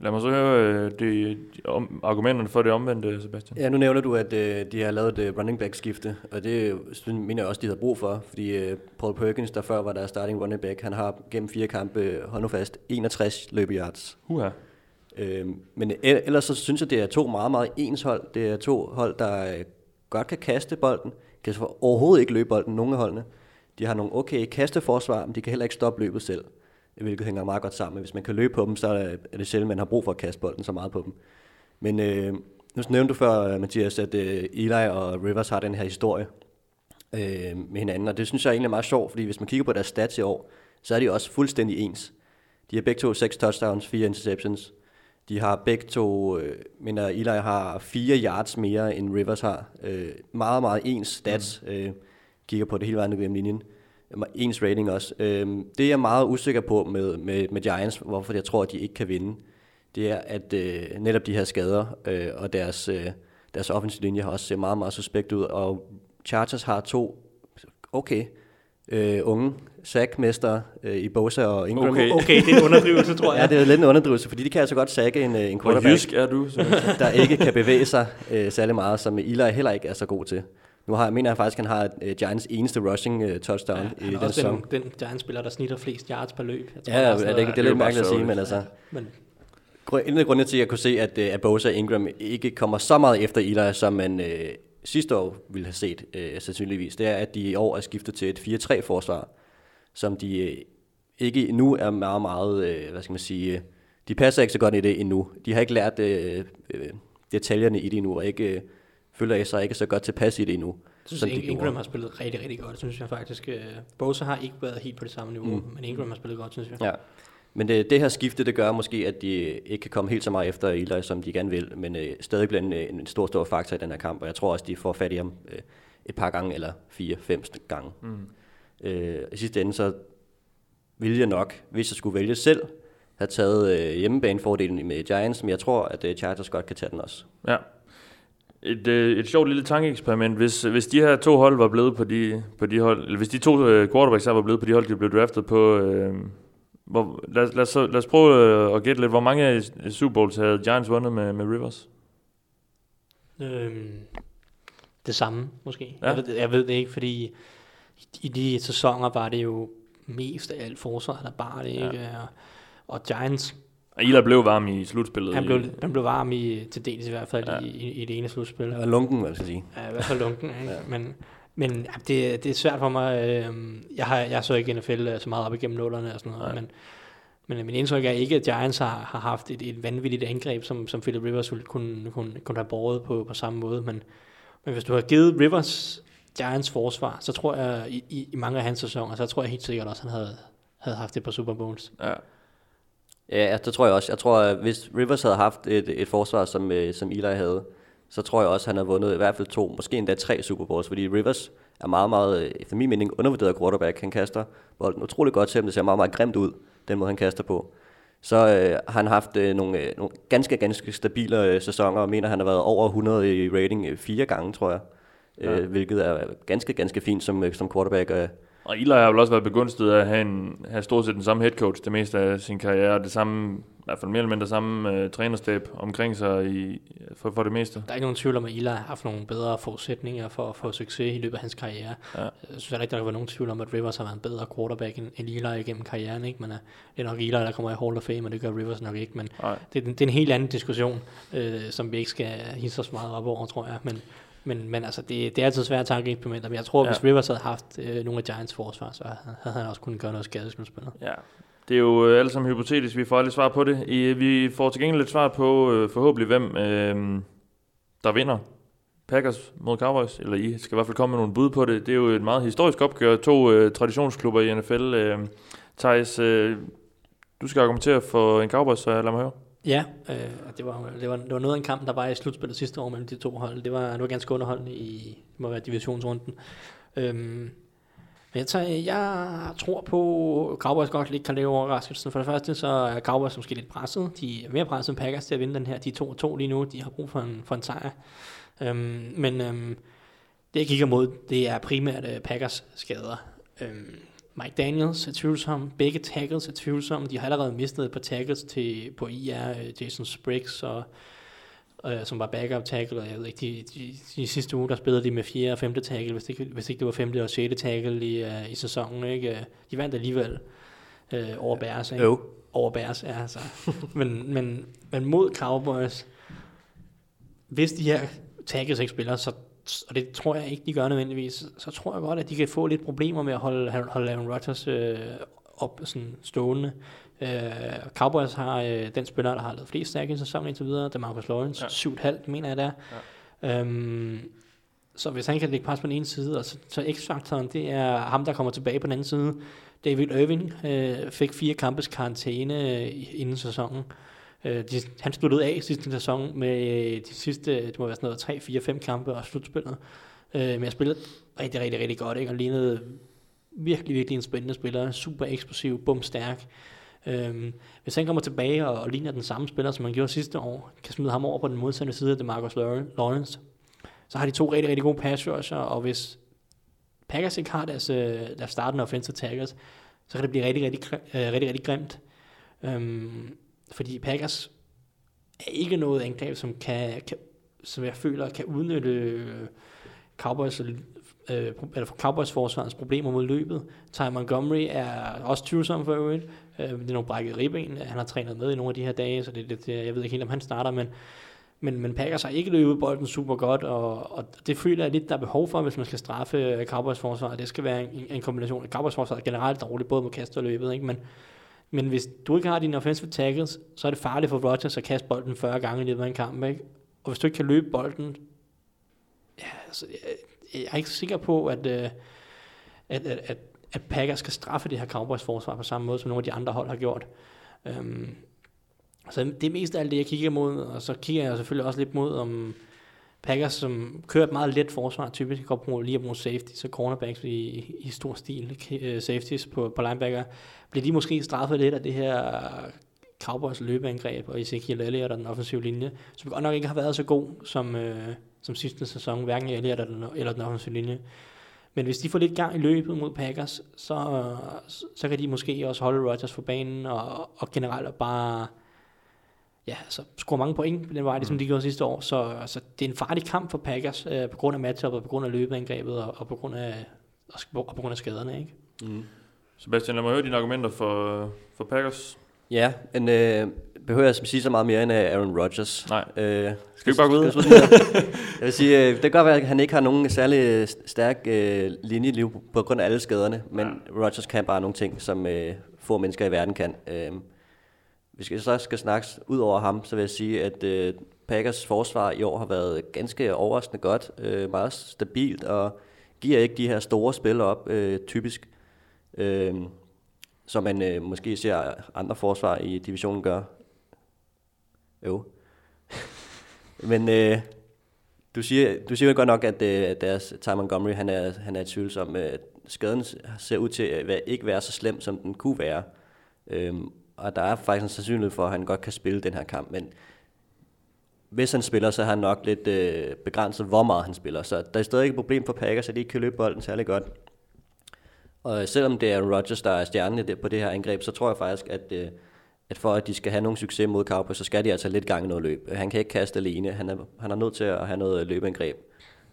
Lad mig så høre øh, de, de om, argumenterne for det omvendte, Sebastian. Ja, nu nævner du, at øh, de har lavet et øh, running back skifte, og det synes, mener jeg også, de havde brug for, fordi øh, Paul Perkins, der før var der starting running back, han har gennem fire kampe, hold nu fast, 61 løbeyards. Uha. Øh, men el- ellers så synes jeg, det er to meget, meget ens hold. Det er to hold, der godt kan kaste bolden, kan så overhovedet ikke løbe bolden, nogle af holdene. De har nogle okay kasteforsvar, men de kan heller ikke stoppe løbet selv, hvilket hænger meget godt sammen. Hvis man kan løbe på dem, så er det sjældent, man har brug for at kaste bolden så meget på dem. Men øh, nu nævnte du før, Mathias, at øh, Eli og Rivers har den her historie øh, med hinanden, og det synes jeg egentlig er meget sjovt, fordi hvis man kigger på deres stats i år, så er de også fuldstændig ens. De har begge to seks touchdowns, fire interceptions. De har begge to, øh, men Eli har fire yards mere, end Rivers har. Øh, meget, meget ens stats. Mm. Øh, kigger på det hele vejen gennem linjen. Ens rating også. Øh, det er jeg meget usikker på med, med, med Giants, hvorfor jeg tror, at de ikke kan vinde. Det er, at øh, netop de her skader øh, og deres, øh, deres offensive linje har også set meget, meget suspekt ud. Og Chargers har to okay øh, unge sackmester øh, i Bosa og Ingram. Okay. okay, det er en underdrivelse, tror jeg. Ja, det er lidt en underdrivelse, fordi de kan altså godt sække en, øh, en Hvor quarterback, jysk er du? Så. der ikke kan bevæge sig øh, særlig meget, som Eli heller ikke er så god til. Nu har, mener jeg faktisk, at han har øh, Giants eneste rushing øh, touchdown Ja, i han den også sæson. den, den Giants-spiller, der snitter flest yards per løb. Jeg tror, Ja, ja, er det, det, det er lidt mærkeligt at sige, men altså... Men Gru- En af grundene til, at jeg kunne se, at, at Bosa og Ingram ikke kommer så meget efter Eli, som man øh, sidste år ville have set, øh, sandsynligvis, det er, at de i år er skiftet til et 4-3-forsvar, som de øh, ikke nu er meget, meget, øh, hvad skal man sige, øh, de passer ikke så godt i det endnu. De har ikke lært øh, detaljerne i det endnu, og ikke, øh, føler sig ikke så godt tilpas i det endnu. jeg synes, som Ing- de gjorde. Ingram har spillet rigtig, rigtig godt, synes jeg faktisk. Bosa har ikke været helt på det samme niveau, mm. men Ingram har spillet godt, synes jeg. Ja. Men det, det her skifte, det gør måske, at de ikke kan komme helt så meget efter Eli, som de gerne vil, men øh, stadig bliver en, en stor, stor faktor i den her kamp, og jeg tror også, de får fat i ham øh, et par gange, eller fire, fem gange. Mm. Øh, I sidste ende, så ville jeg nok, hvis jeg skulle vælge selv, have taget øh, hjemmebanefordelen med Giants, men jeg tror, at øh, Chargers godt kan tage den også. Ja. Et, øh, et sjovt lille tankeeksperiment. Hvis, hvis de her to hold var blevet på de, på de hold, eller hvis de to øh, quarterbacks her var blevet på de hold, de blev draftet på, øh, hvor, lad, os- lad, os, så- lad os prøve øh, at gætte lidt. Hvor mange af Super Bowls havde Giants vundet med, med Rivers? Øhm, det samme, måske. Ja. Jeg, ved, jeg ved det ikke, fordi i, i de sæsoner var det jo mest af alt forsvar, der bar det, ikke? Og, og Giants, Og Ila blev varm i slutspillet. han i- blev, han blev varm i, til dels i hvert fald Ja. ja. i, i, i det ene slutspil. Var lunken, hvad skal jeg sige. Ja, i hvert fald lunken, ikke? Ja. Men, men ja, det, det er svært for mig. Øh, jeg, har, jeg så ikke NFL øh, så meget op igennem nullerne og sådan noget, Nej. men, men min indtryk er ikke, at Giants har, har haft et, et vanvittigt angreb, som, som Philip Rivers kunne, kunne, kunne have båret på, på samme måde. Men, men hvis du har givet Rivers Giants forsvar, så tror jeg, i, i, i mange af hans sæsoner, så tror jeg helt sikkert også, at han havde, havde haft det på Super Bowls. Ja. Ja, det tror jeg også. Jeg tror, at hvis Rivers havde haft et, et forsvar, som, øh, som Eli havde, så tror jeg også, at han havde vundet i hvert fald to, måske endda tre Super Bowls, fordi Rivers er meget, meget, øh, efter min mening, undervurderet quarterback. Han kaster bolden utrolig godt, selvom det ser meget, meget grimt ud, den måde han kaster på. Så øh, har han haft øh, nogle, øh, nogle ganske, ganske stabile øh, sæsoner, og mener, han har været over 100 i rating øh, fire gange, tror jeg. Ja. Øh, hvilket er ganske, ganske fint som, øh, som quarterback. Øh, Og Eli har vel også været begunstiget af at have, en, have stort set den samme head coach det meste af sin karriere, og det samme, i hvert fald mere eller mindre samme øh, trænerstab omkring sig i, for, for det meste. Der er ikke nogen tvivl om, at Eli har haft nogle bedre forudsætninger for at få succes i løbet af hans karriere. Ja. Jeg synes heller ikke, der kan være nogen tvivl om, at Rivers har været en bedre quarterback end, end Eli igennem karrieren. Ikke? Men uh, det er nok Eli, der kommer i Hall of Fame, og det gør Rivers nok ikke. Men det, er- det er en helt anden diskussion, øh, som vi ikke skal hisse os meget op over, tror jeg. Men, men, men altså, det, det er altid svært tankeinstrumenter. Men jeg tror, at Ja. hvis Rivers havde haft øh, nogle af Giants forsvar, så havde, han også kunnet gøre noget skadesmiddelspillet. Ja, det er jo øh, alle sammen hypotetisk, vi får aldrig svar på det. I, vi får til gengæld lidt svar på øh, forhåbentlig, hvem øh, der vinder Packers mod Cowboys, eller I skal i hvert fald komme med nogle bud på det. Det er jo et meget historisk opgør, to øh, traditionsklubber i NFL. Øh, Thijs, øh, du skal argumentere for en Cowboys, så lad mig høre. Ja, øh, det, var, det, var, det var noget af en kamp, der var i slutspillet sidste år mellem de to hold. Det var, det var ganske underholdende i det må være divisionsrunden. Øhm, men jeg, tager, jeg tror på, at Cowboys godt lige kan lave overraskelsen. For det første, så er Cowboys måske lidt presset. De er mere presset end Packers til at vinde den her. De er 2-2 lige nu. De har brug for en, for en sejr. Øhm, men øhm, det, jeg kigger mod, det er primært øh, Packers skader. Øhm, Mike Daniels er tvivlsom. Begge tackles er tvivlsomme. De har allerede mistet et par tackles til, på IR, øh, Jason Spriggs, og, øh, som var backup tackle, og jeg ved ikke, de, de, de sidste uge, der spillede de med fjerde og femte tackle, hvis, det, ikke- hvis ikke det var femte og sjette tackle i, uh, i sæsonen. Ikke? De vandt alligevel øh, over Bears. Ikke? Jo. Over Bears, ja. Altså. men, men, men mod Cowboys, hvis de her tackles ikke spiller, så, og det tror jeg ikke, de gør nødvendigvis, så tror jeg godt, at de kan få lidt problemer med at holde, holde Aaron Rodgers øh, op sådan stående. Øh, Cowboys har øh, den spiller, der har lavet flest tackles i sæsonen indtil videre, det er Marcus Lawrence, Ja. ja. 7,5 mener jeg der. Ja. Øhm, så hvis han kan lægge pres på den ene side, og så, så X-faktoren, det er ham, der kommer tilbage på den anden side. David Irving øh, fik fire kampes karantæne øh, inden sæsonen. Øh, de, han sluttede af sidste sæson med øh, de sidste, det må være sådan noget, 3, 4, 5 kampe og slutspillet. Øh, men jeg spillede rigtig, rigtig, rigtig godt, ikke? og lignede virkelig, virkelig en spændende spiller. Super eksplosiv, bum stærk. Øhm, hvis han kommer tilbage og, og ligner den samme spiller, som han gjorde sidste år, kan smide ham over på den modsatte side af det Marcus Lawrence, så har de to rigtig, rigtig gode pass rusher, og hvis Packers ikke har deres, øh, deres startende offensive tackles, så kan det blive rigtig, rigtig, rigtig, øh, rigtig, rigtig grimt. Øhm, fordi Packers er ikke noget angreb, som, kan, kan, som jeg føler kan udnytte øh, Cowboys, øh, eller Cowboys forsvarens problemer mod løbet. Ty Montgomery er også tvivlsom for øvrigt. Øh, det er nogle brækket ribben. Han har trænet med i nogle af de her dage, så det det, det, øh, jeg ved ikke helt, om han starter, men men, men Packers har ikke løbet bolden super godt, og, og det føler jeg lidt, der er behov for, hvis man skal straffe Cowboys forsvar. Det skal være en, en kombination. Cowboys forsvar er generelt dårligt, både med kast og løbet, ikke? Men, men hvis du ikke har dine offensive tackles, så er det farligt for Rodgers at kaste bolden 40 gange i løbet af en kamp, ikke? Og hvis du ikke kan løbe bolden, ja, altså, jeg, jeg er ikke sikker på, at, øh, at, at, at, at Packers skal straffe det her Cowboys forsvar på samme måde, som nogle af de andre hold har gjort. Um, så det er mest af alt det, jeg kigger mod, og så kigger jeg selvfølgelig også lidt mod, om Packers, som kører et meget let forsvar, typisk godt bruge, lige at bruge safety, så cornerbacks i, i stor stil, øh, safeties på, på linebacker, bliver de måske straffet lidt af det her Cowboys løbeangreb, og Ezekiel Elliott og den offensive linje, som godt nok ikke har været så god som, øh, som sidste sæson, hverken Elliott eller den, eller den offensive linje. Men hvis de får lidt gang i løbet mod Packers, så, så, så kan de måske også holde Rodgers for banen, og, og generelt bare ja, altså, score mange point på den vej, ligesom mm. de gjorde sidste år. Så altså, det er en farlig kamp for Packers, øh, på grund af matchup, og på grund af løbeangrebet, og, og, på, grund af, og, og på grund af skaderne. Ikke? Mm. Sebastian, lad mig høre dine argumenter for, for Packers. Ja, men øh, behøver jeg at sige så meget mere end Aaron Rodgers. Nej, øh, skal vi bare gå ud? jeg vil sige, øh, det kan godt være, at han ikke har nogen særlig stærk øh, linjeliv på grund af alle skaderne, men ja. Rodgers kan bare nogle ting, som øh, få mennesker i verden kan. Øh, hvis jeg så skal snakke ud over ham, så vil jeg sige, at øh, Packers forsvar i år har været ganske overraskende godt, øh, meget stabilt, og giver ikke de her store spil op, øh, typisk, øh, som man øh, måske ser andre forsvar i divisionen gør. Jo. Men øh, du siger, du siger jo godt nok, at, øh, deres Ty Montgomery, han er, han er tvivlsom. Øh, skaden ser ud til at ikke være så slem, som den kunne være. Øh, og der er faktisk en sandsynlighed for, at han godt kan spille den her kamp, men hvis han spiller, så har han nok lidt øh, begrænset, hvor meget han spiller. Så der er stadig et problem for Packers, at de ikke kan løbe bolden særlig godt. Og selvom det er Rodgers, der er stjernen på det her angreb, så tror jeg faktisk, at, øh, at for at de skal have nogen succes mod Cowboys, så skal de altså lidt gang i noget løb. Han kan ikke kaste alene. Han er, han er nødt til at have noget løbeangreb.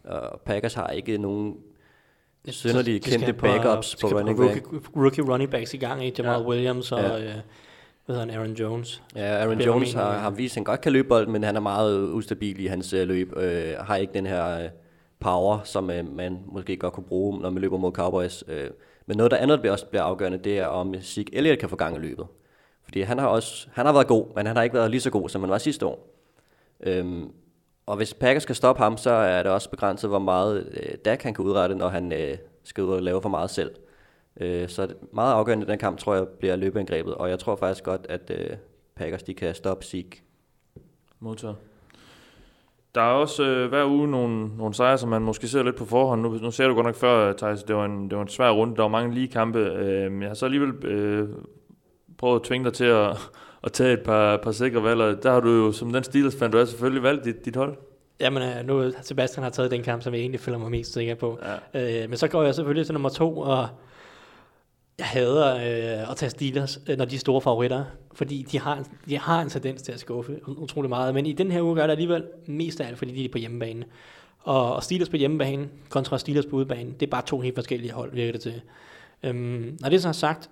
Og Packers har ikke nogen synderlige kendte backups på, på running back. Rookie, rookie running backs i gang i Jamal ja. Williams og... Ja. Øh, hvad hedder han, Aaron Jones? Ja, Aaron Jones har, har vist, at han godt kan løbe bolden, men han er meget ustabil i hans øh, løb. Øh, har ikke den her øh, power, som øh, man måske godt kunne bruge, når man løber mod Cowboys. Øh. Men noget der andet, der også bliver afgørende, det er, om Zeke Elliott kan få gang i løbet. Fordi han har også han har været god, men han har ikke været lige så god, som han var sidste år. Øhm, og hvis Packers skal stoppe ham, så er det også begrænset, hvor meget øh, Dak han kan udrette, når han øh, skal ud og lave for meget selv. Øh, så meget afgørende i den kamp, tror jeg, bliver løbeangrebet, og jeg tror faktisk godt, at øh, Packers de kan stoppe Zeke. Modtaget. Der er også øh, hver uge nogle, nogle sejre, som man måske ser lidt på forhånd. Nu, nu ser du godt nok før, Thijs, det var en, det var en svær runde. Der var mange lige kampe. Øh, jeg har så alligevel øh, prøvet at tvinge dig til at, at tage et par, par sikre valg. Der har du jo, som den Steelers-fan, du har selvfølgelig valgt dit, dit hold. Jamen, øh, nu Sebastian har taget den kamp, som jeg egentlig føler mig mest sikker på. Ja. Øh, men så går jeg selvfølgelig til nummer to, og jeg hader øh, at tage Steelers, øh, når de er store favoritter, fordi de har, de har en tendens til at skuffe utrolig meget. Men i den her uge gør det alligevel mest af alt, fordi de er på hjemmebane. Og, og Steelers på hjemmebane kontra Steelers på udebane, det er bare to helt forskellige hold, virker det til. Øhm, når det så er sagt,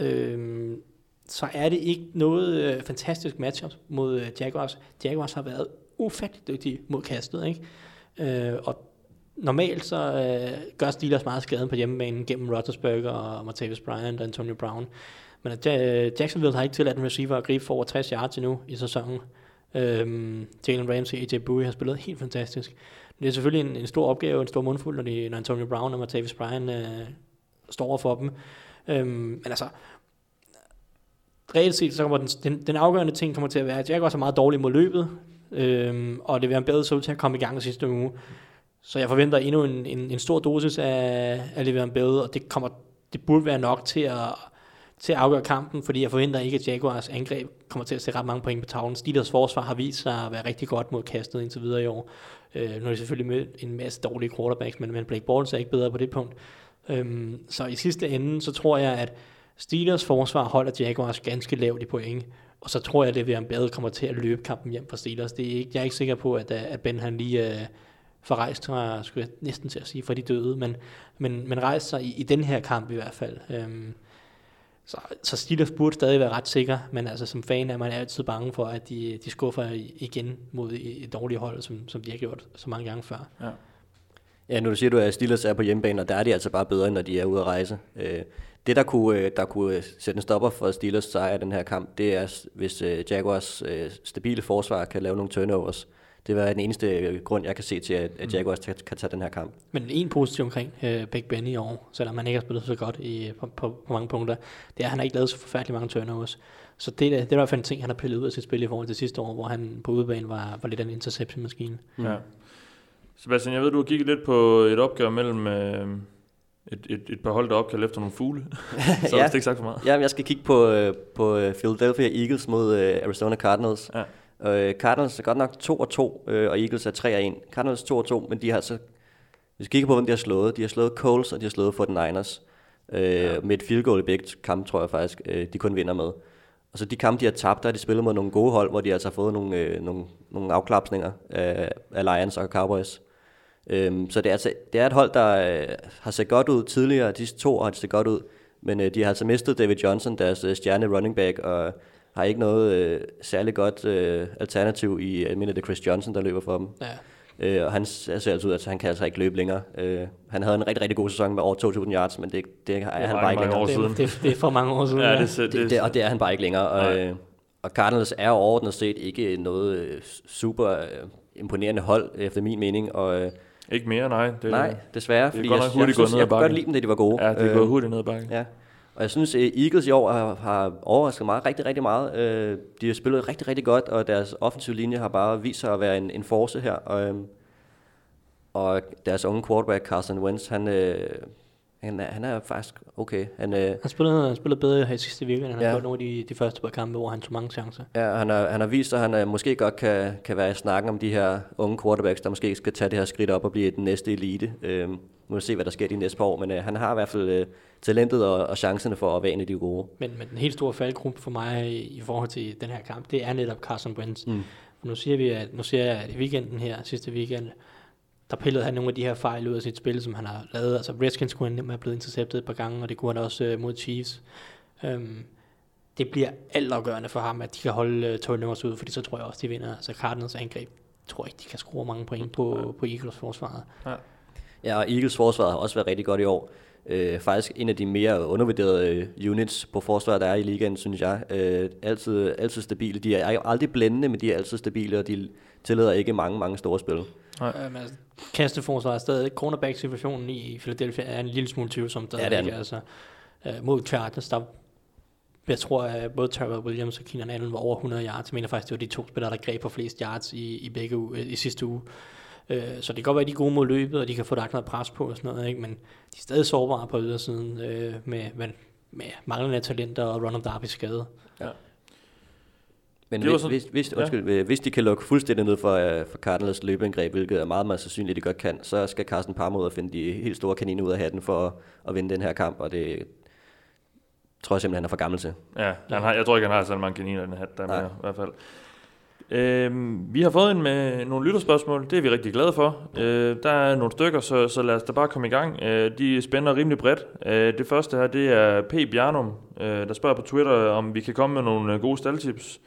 øhm, så er det ikke noget øh, fantastisk matchup mod øh, Jaguars. Jaguars har været ufattelig dygtige mod kastet, ikke? Øh, og normalt så øh, gør Steelers meget skaden på hjemmebanen gennem Roethlisberger og Martavis Bryant og Antonio Brown. Men at, øh, Jacksonville har ikke tilladt en receiver at gribe for over 60 yards endnu i sæsonen. Øhm, Jalen Ramsey og AJ Bowie har spillet helt fantastisk. Det er selvfølgelig en, en stor opgave, en stor mundfuld, når, de, når Antonio Brown og Martavis Bryant øh, står over for dem. Øhm, men altså, reelt set, så kommer den, den, den afgørende ting kommer til at være, at Jaguars er meget dårlig mod løbet, øhm, og det vil være en bedre så til at komme i gang sidste uge. Så jeg forventer endnu en, en, en stor dosis af, af Le'Veon Bell, og det, kommer, det burde være nok til at, til at afgøre kampen, fordi jeg forventer ikke, at Jaguars angreb kommer til at se ret mange point på tavlen. Steelers forsvar har vist sig at være rigtig godt mod kastet indtil videre i år. Øh, nu er det selvfølgelig med en masse dårlige quarterbacks, men, men Blake Bortles er ikke bedre på det punkt. Øhm, så i sidste ende, så tror jeg, at Steelers forsvar holder Jaguars ganske lavt i point, og så tror jeg, at Le'Veon Bell kommer til at løbe kampen hjem fra Steelers. Det er ikke, jeg er ikke sikker på, at, at Ben han lige Øh, for rejst skulle jeg næsten til at sige, for de døde, men, men, men rejst sig i, i den her kamp i hvert fald. Øhm, så, så Steelers burde stadig være ret sikker, men altså som fan er man altid bange for, at de, de skuffer igen mod et dårligt hold, som, som de har gjort så mange gange før. Ja. Ja, nu siger du, at Steelers er på hjemmebane, og der er de altså bare bedre, når de er ude at rejse. Øh, det, der kunne, øh, der kunne øh, sætte en stopper for Steelers sejr i den her kamp, det er, hvis øh, Jaguars øh, stabile forsvar kan lave nogle turnovers. Det var den eneste grund, jeg kan se til, at Jaguars kan tage den her kamp. Men en positiv omkring uh, Big Ben i år, selvom han ikke har spillet så godt i, på, på, på mange punkter, det er, at han har ikke lavet så forfærdeligt mange turnovers. Så det, det er i hvert fald en ting, han har pillet ud af sit spil i forhold til sidste år, hvor han på udebane var, var lidt af en interception-maskine. Mm. Ja. Sebastian, jeg ved, du har kigget lidt på et opgør mellem øh, et, et, et par hold, der opkaldt efter nogle fugle. så ja. det ikke sagt for meget. Ja, jeg skal kigge på, øh, på øh, Philadelphia Eagles mod øh, Arizona Cardinals. Ja. Øh, Cardinals er godt nok 2 og 2, øh, og Eagles er 3 og 1. Cardinals 2 og 2, men de har altså... Hvis vi kigger på, hvem de har slået, de har slået Coles, og de har slået 49ers. Øh, ja. Med et field goal i begge kampe, tror jeg faktisk, øh, de kun vinder med. Og så de kampe, de har tabt, der har de spillet mod nogle gode hold, hvor de altså har fået nogle, øh, nogle, nogle afklapsninger af, af Lions og Cowboys. Øhm, så det er, altså, det er et hold, der øh, har set godt ud tidligere. De to har set godt ud. Men øh, de har altså mistet David Johnson, deres øh, stjerne running back, og har ikke noget øh, særligt godt øh, alternativ i, jeg mener det er Chris Johnson, der løber for dem. Ja. Øh, og han ser altså ud, at han kan altså ikke løbe længere. Øh, han havde en rigtig, rigtig god sæson med over 2.000 yards, men det, det er det han bare ikke længere. Det, det, det, er for mange år siden. ja, det, det, det, det, og det er han bare ikke længere. Og, øh, og Cardinals er overordnet set ikke noget øh, super øh, imponerende hold, efter min mening. Og, øh, ikke mere, nej. Det, nej, desværre. Det er fordi godt nok jeg, hurtigt jeg, jeg, jeg, jeg kunne godt lide dem, da de var gode. Ja, det er øh, gået hurtigt ned ad bakken. Ja. Og jeg synes, at Eagles i år har, har overrasket mig rigtig, rigtig meget. Øh, de har spillet rigtig, rigtig godt, og deres offensive linje har bare vist sig at være en, en force her. Og, øh, og deres unge quarterback, Carson Wentz, han, øh, han, er, han er faktisk okay. Han, øh, han, spillede, han spillede bedre her i sidste weekend. Han ja. har gjort nogle af de, de første par kampe, hvor han tog mange chancer. Ja, han har, han har vist, at han øh, måske godt kan, kan være i snakken om de her unge quarterbacks, der måske skal tage det her skridt op og blive den næste elite. Øh, nu må se, hvad der sker de næste par år, men øh, han har i hvert fald øh, talentet og, og chancerne for at være en af de gode. Men, men den helt store faldgruppe for mig i, i forhold til den her kamp, det er netop Carson Wentz. Mm. nu siger vi, at nu siger jeg, at i weekenden her, sidste weekend, der pillede han nogle af de her fejl ud af sit spil, som han har lavet. Altså Redskins kunne han have blevet interceptet et par gange, og det kunne han også uh, mod Chiefs. Um, det bliver altafgørende for ham, at de kan holde uh, turnovers ud, fordi så tror jeg også, de vinder. Altså Cardinals angreb, jeg tror ikke, de kan score mange point på, ja. på Eagles forsvaret. Ja. ja, og Eagles forsvaret har også været rigtig godt i år. Uh, faktisk en af de mere undervurderede uh, units på forsvaret, der er i ligaen, synes jeg. Uh, altid, altid stabile. De er aldrig blændende, men de er altid stabile, og de tillader ikke mange, mange store spil. Nej. Øhm, altså, kasteforsvar er stadig, cornerback-situationen i Philadelphia er en lille smule tvivlsom. Der ja, det er ikke, altså, øh, mod Chargers, der jeg tror, at både Terrell Williams og Keenan Allen var over 100 yards. Jeg mener faktisk, det var de to spillere, der greb på flest yards i, i begge uge, i sidste uge. Øh, så det kan godt være, at de er gode mod løbet, og de kan få lagt noget pres på og sådan noget, ikke? men de er stadig sårbare på ydersiden øh, med, med, med manglende talenter og Ronald Darby skade. Ja. Men hvis, sådan, hvis, hvis, undskyld, ja. hvis de kan lukke fuldstændig ned for, uh, for Cardinals løbeangreb, hvilket er meget, meget sandsynligt, de godt kan, så skal Carsten Parmod finde de helt store kaniner ud af hatten for at, at vinde den her kamp, og det tror jeg simpelthen, han er for gammel til. Ja, han har, jeg tror ikke, han har sådan mange kaniner i den hat, der med, i hvert fald. Øhm, vi har fået en med nogle lytterspørgsmål, det er vi rigtig glade for. Øh, der er nogle stykker, så, så lad os da bare komme i gang. Øh, de spænder rimelig bredt. Øh, det første her, det er P. Bjarnum, øh, der spørger på Twitter, om vi kan komme med nogle øh, gode staldtips.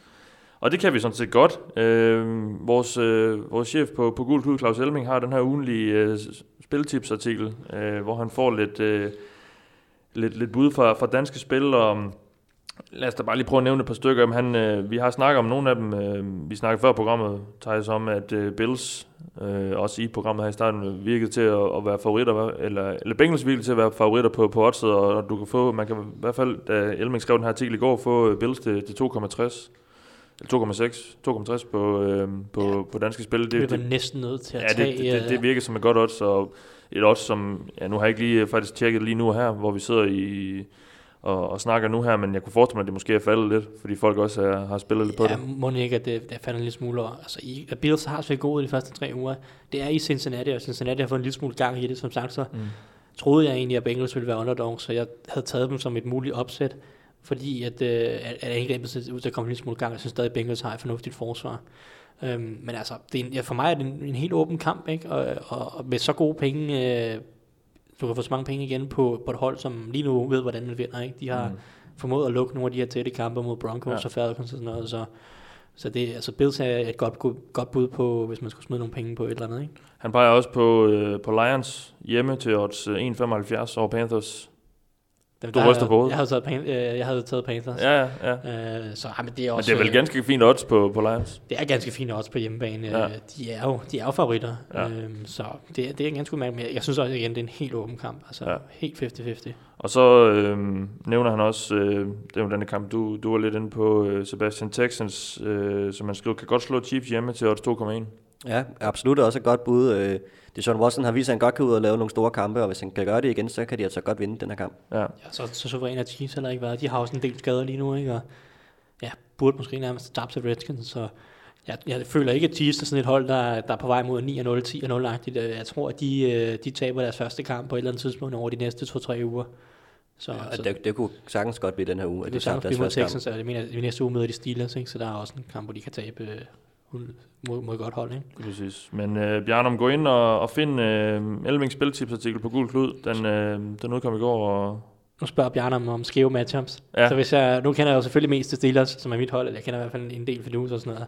Og det kan vi sådan set godt. Øh, vores, øh, vores chef på, på Gult Hud, Claus Elming, har den her ugenlige øh, spiltipsartikel, øh, hvor han får lidt, øh, lidt, lidt bud fra, fra danske spil om, Lad os da bare lige prøve at nævne et par stykker. Jamen, Han, øh, vi har snakket om nogle af dem. Øh, vi snakkede før programmet, Thijs, om, at øh, Bills, øh, også i programmet her i starten, virkede til at, at være favoritter, eller, eller Bengals virkede til at være favoritter på, på oddset, og, og du kan få, man kan i hvert fald, da Elming skrev den her artikel i går, få øh, Bills til, til 2,60. Eller 2,6. 2,60 på, øh, på, ja. på danske spil. Det, det er man næsten nødt til at ja, tage. det, det, det, det virker som et godt odds, og et odds, som, ja, nu har jeg ikke lige faktisk tjekket lige nu her, hvor vi sidder i, og, og snakker nu her, men jeg kunne forestille mig, at det måske er faldet lidt, fordi folk også er, har spillet lidt på Ja, det. må ikke, at det, det falder en lille smule over. Altså, i, at Bills har set gode de første tre uger. Det er i Cincinnati, og Cincinnati har fået en lille smule gang i det, som sagt. Så mm. troede jeg egentlig, at Bengals ville være underdog, så jeg havde taget dem som et muligt opsæt, fordi at, øh, at, at angrebet ser ud til at komme en lille smule gang. Jeg synes stadig, at Bengals har et fornuftigt forsvar. Øhm, men altså, det er en, ja, for mig er det en, en helt åben kamp, ikke? Og, og, og med så gode penge, øh, du kan få så mange penge igen på, på et hold, som lige nu ved, hvordan man vinder. Ikke? De har mm. formået at lukke nogle af de her tætte kampe mod Broncos ja. og Falcons og sådan noget, så, så det, altså Bills er et godt, godt, godt bud på, hvis man skulle smide nogle penge på et eller andet. Ikke? Han peger også på, øh, på Lions hjemme til odds øh, 1,75 over Panthers. Dem, Du der- ryster på hovedet. Jeg havde taget, Pan- øh, jeg havde taget Panthers. Ja, ja, ja. Øh, så ja, men det er Men også, det er vel øh, ganske fint odds på, på Lions. det er ganske fint også på hjemmebane. Ja. Ja. De, er jo, de er jo favoritter, Ja. øhm, så det, det er ganske udmærket. Men jeg synes også igen, det er en helt åben kamp. Altså Ja. helt 50-50. Og så øh, nævner han også, øh, det er jo denne kamp, du, du var lidt inde på, øh, Sebastian Texans, øh, som han skriver, kan godt slå Chiefs hjemme til odds 2,1. Ja, absolut også et godt bud. Øh, Deshaun Watson har vist, at han godt kan ud og lave nogle store kampe, og hvis han kan gøre det igen, så kan de altså godt vinde den her kamp. Ja. Ja, så, så suveræn har Chiefs heller ikke været. De har også en del skader lige nu, ikke? Og ja, burde måske nærmest tabe til Redskins, så jeg, jeg føler ikke, at Chiefs er sådan et hold, der, der er på vej mod 9-0, 10-0-agtigt. Jeg tror, at de, øh, de taber deres første kamp på et eller andet tidspunkt over de næste 2-3 uger. Så, Ja, så og det, det kunne sagtens godt blive den her uge, det at kan de sagtens tabte blive deres mod første kamp. Texans, og jeg mener, at i næste uge møder de Steelers, ikke? så der er også en kamp, hvor de kan tabe øh, mod, mod et godt hold. Ikke? Præcis. Men øh, Bjarnum, gå ind og, og find øh, Elvings spiltipsartikel på Gul Klud. Den, øh, den udkom i går, og Nu spørger Bjarne om, skæve matchups. Ja. Så hvis jeg, nu kender jeg jo selvfølgelig mest til Steelers, som er mit hold, eller jeg kender i hvert fald en del for og sådan noget.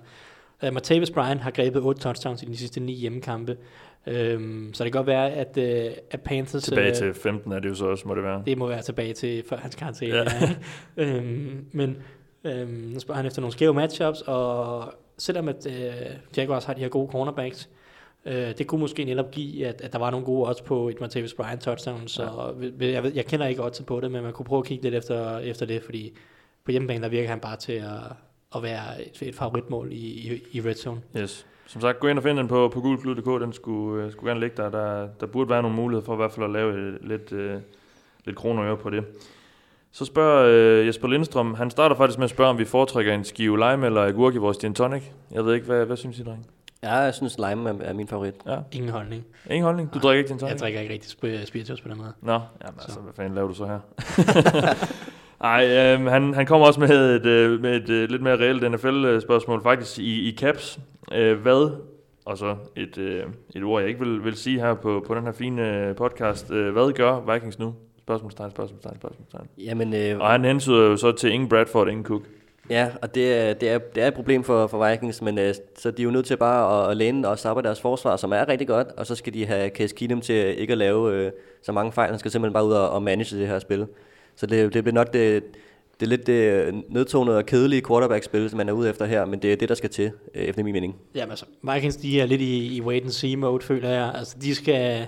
Uh, Martavis Bryant har grebet 8 touchdowns i de sidste 9 hjemmekampe. Um, så det kan godt være, at, uh, at Panthers... tilbage øh, til 15 er det jo så også, må det være. Det må være tilbage til før hans karantæne. Ja. øhm, men øhm, nu spørger han efter nogle skæve matchups, og selvom at øh, Jaguars har de her gode cornerbacks, øh, det kunne måske netop give, at, at der var nogle gode odds på et Martavis Bryant touchdown, så ja. jeg, ved- jeg kender ikke odds på det, men man kunne prøve at kigge lidt efter, efter det, fordi på hjemmebane, der virker han bare til at, at være et, et favoritmål i, i, i red zone. Yes. Som sagt, gå ind og find den på, på gulklud.dk. Den skulle, øh, skulle gerne ligge der. der. Der burde være nogle muligheder for i hvert fald at lave øh, lidt, øh, lidt kroner på det. Så spørger øh, Jesper Lindstrøm, han starter faktisk med at spørge, om vi foretrækker en skive lime eller agurk i vores gin tonic. Jeg ved ikke, hvad, hvad synes I, dreng? Ja, jeg synes, lime er, er min favorit. Ja, Ingen holdning. ingen holdning? Du drikker ikke gin tonic? Jeg drikker ikke rigtig sp- spiritus på den måde. Nå, jamen altså, hvad fanden laver du så her? Ej, øh, han, han kommer også med et, øh, med et øh, lidt mere reelt NFL-spørgsmål, faktisk i, i caps. Øh, hvad, og så et, øh, et ord, jeg ikke vil, vil sige her på, på den her fine øh, podcast. Øh, hvad gør Vikings nu? Spørgsmålstegn, spørgsmålstegn, spørgsmålstegn. Jamen, øh, Og han hensyder jo så til ingen Bradford, ingen Cook. Ja, og det er, det er, det er et problem for, for Vikings, men øh, så de er jo nødt til bare at, at læne og stoppe deres forsvar, som er rigtig godt, og så skal de have Case Keenum til ikke at lave øh, så mange fejl. Han skal simpelthen bare ud og, og manage det her spil. Så det, det bliver nok det, det er lidt det nedtonede og kedelige quarterback-spil, som man er ude efter her, men det er det, der skal til, øh, efter min mening. Jamen altså, Vikings, de er lidt i, i wait and see mode, føler jeg. Altså, de skal,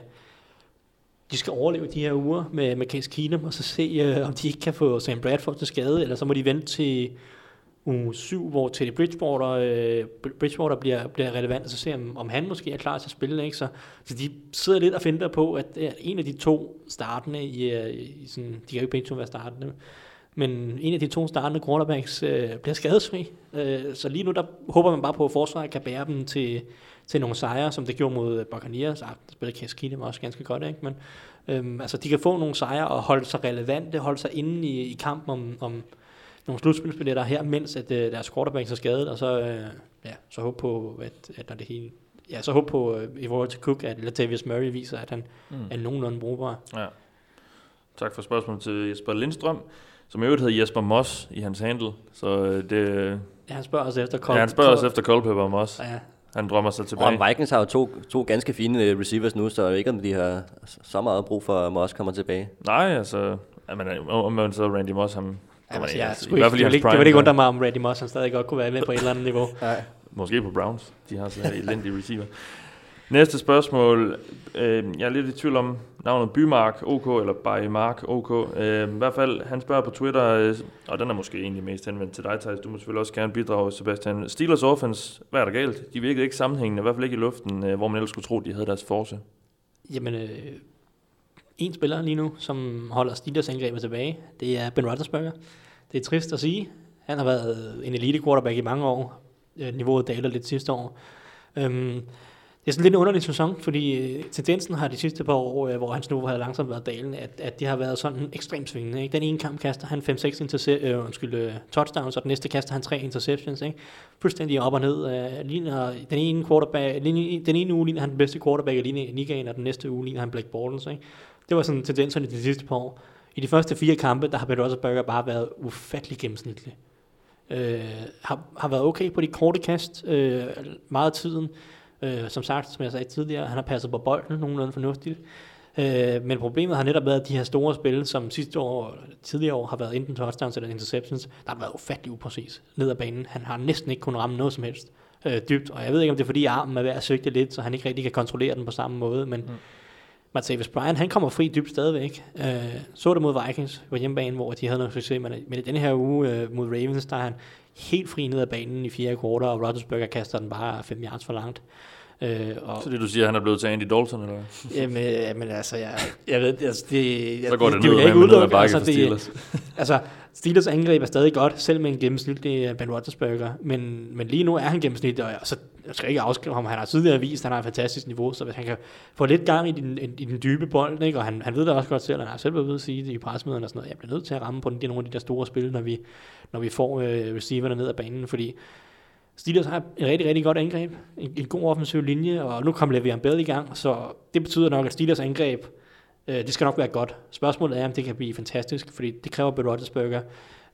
de skal overleve de her uger med, med Case Keenum, og så se, øh, om de ikke kan få Sam Bradford til skade, eller så må de vente til uge 7, hvor Teddy Bridgewater, øh, Bridgewater bliver, bliver relevant, og så se, om, om han måske er klar til at spille. Ikke? Så, så de sidder lidt og finder på, at øh, en af de to startende, øh, i, i sådan, de kan jo ikke begge to være startende, men en af de to startende quarterbacks øh, bliver skadesfri. Øh, så lige nu der håber man bare på, at forsvaret kan bære dem til, til nogle sejre, som det gjorde mod Buccaneers. Ah, der Case Keenum også ganske godt, ikke? Men øhm, altså, de kan få nogle sejre og holde sig relevante, holde sig inde i, i kampen om, om nogle slutspilsbilletter her, mens at, øh, deres quarterbacks er skadet, og så, øh, ja, så håb på, at, at når det hele Ja, så håb på øh, i forhold til Cook, at Latavius Murray viser, at han mm. er nogenlunde brugbar. Ja. Tak for spørgsmålet til Jesper Lindstrøm, som i øvrigt hedder Jesper Moss i hans handle. Så øh, det, Ja, han spørger os efter Col- ja, han spørger os efter Culpepper Moss. Ja, Han drømmer sig Og tilbage. Vikings har jo to, to ganske fine øh, receivers nu, så ikke om de har så meget brug for, at Moss kommer tilbage. Nej, altså, jamen, om man så Randy Moss, han, Kommer altså, jeg, altså, i hvert fald det, prime, ikke der. undre mig, om Randy Moss han stadig godt kunne være med på et eller andet niveau. Måske på Browns. De har så elendige receiver. Næste spørgsmål. Øh, jeg er lidt i tvivl om navnet Bymark OK, eller Bymark OK. Øh, I hvert fald, han spørger på Twitter, øh, og den er måske egentlig mest henvendt til dig, Thijs. Du må selvfølgelig også gerne bidrage, Sebastian. Steelers offense, hvad er der galt? De virkede ikke sammenhængende, i hvert fald ikke i luften, øh, hvor man ellers skulle tro, de havde deres force. Jamen, øh, en spiller lige nu, som holder Steelers angrebet tilbage, det er Ben Roethlisberger. Det er trist at sige. Han har været en elite quarterback i mange år. Øh, niveauet daler lidt sidste år. Øhm, det er sådan lidt en underlig sæson, fordi øh, tendensen har de sidste par år, øh, hvor hans niveau har langsomt været dalen, at, at det har været sådan ekstremt svingende. Ikke? Den ene kamp kaster han 5-6 interce- øh, undskyld, øh, touchdowns, og den næste kaster han 3 interceptions. Ikke? Fuldstændig op og ned. Øh, ligner, den, ene quarterback, ligner, den ene uge ligner han den bedste quarterback i ligaen, og den næste uge ligner han Black Bortles. Ikke? Det var sådan tendenserne de sidste par år. I de første fire kampe, der har Ben Roethlisberger bare været ufattelig gennemsnitlig. Øh, har, har været okay på de korte kast øh, meget af tiden. Øh, som sagt, som jeg sagde tidligere, han har passet på bolden nogenlunde fornuftigt. Øh, men problemet har netop været de her store spil, som sidste år og tidligere år har været enten touchdowns eller interceptions, der har været ufattelig upræcis ned ad banen. Han har næsten ikke kunnet ramme noget som helst øh, dybt, og jeg ved ikke, om det er fordi armen er ved at svigte lidt, så han ikke rigtig kan kontrollere den på samme måde, men mm. Martavis Bryant, han kommer fri dybt stadigvæk. Øh, så det mod Vikings på hjemmebane, hvor de havde noget succes, men, men i denne her uge øh, mod Ravens, der er han helt fri ned ad banen i fjerde kvartal, og Roethlisberger kaster den bare 5 yards for langt. Øh, og, Så det du siger, han er blevet til Andy Dalton, eller hvad? jamen, jamen, altså, jeg, jeg ved, altså, det, Så går det, det, ned vil og jeg ikke ned udelukke. Altså, for det, Steelers. altså, Steelers angreb er stadig godt, selv med en gennemsnitlig øh, Ben Roethlisberger, men, men lige nu er han gennemsnitlig, og så jeg skal ikke afskrive ham, han har tidligere vist, at han har et fantastisk niveau, så hvis han kan få lidt gang i den, i den dybe bold, ikke? og han, han ved det også godt selv, han har selv været ude at sige det i pressemøderne og sådan noget, jeg bliver nødt til at ramme på den, de nogle af de der store spil, når vi, når vi får øh, receiverne ned ad banen, fordi Steelers har et rigtig, rigtig godt angreb, en, en god offensiv linje, og nu kommer Le'Veon Bell i gang, så det betyder nok, at Steelers angreb, øh, det skal nok være godt. Spørgsmålet er, om det kan blive fantastisk, fordi det kræver Bill Roethlisberger,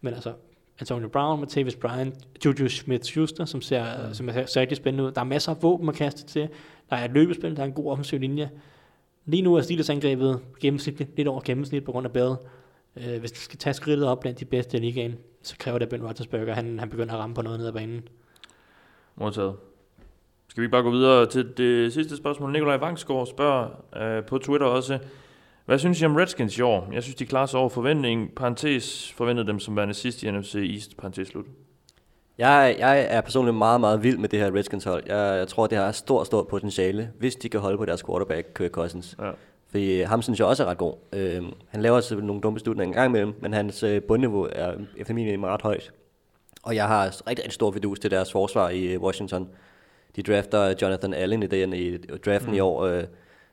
men altså, Antonio Brown, Martavis Bryant, Juju Smith-Schuster, som ser, mm. som ser, ser rigtig spændende ud. Der er masser af våben at kaste til. Der er et løbespil, der er en god offensiv linje. Lige nu er Steelers angrebet gennemsnitligt, lidt over gennemsnit på grund af Bell. Øh, hvis det skal tage skridtet op blandt de bedste i ligaen, så kræver det, at Ben Roethlisberger, han, han begynder at ramme på noget ned ad banen. Modtaget. Skal vi bare gå videre til det sidste spørgsmål? Nikolaj Vangsgaard spørger øh, på Twitter også, hvad synes I om Redskins i år? Jeg synes, de klarer sig over forventning. Parentes forventede dem som værende sidst i NFC East. Parentes slut. Jeg, jeg er personligt meget, meget vild med det her Redskins hold. Jeg, jeg tror, det har stort, stort potentiale, hvis de kan holde på deres quarterback, Kirk Cousins. Ja. Fordi ham synes jeg også er ret god. Øh, han laver også nogle dumme beslutninger en gang imellem, men hans øh, bundniveau er efter min mening ret højt. Og jeg har rigtig, rigtig stor fidus til deres forsvar i øh, Washington. De drafter Jonathan Allen i, den, i draften mm. i år, øh,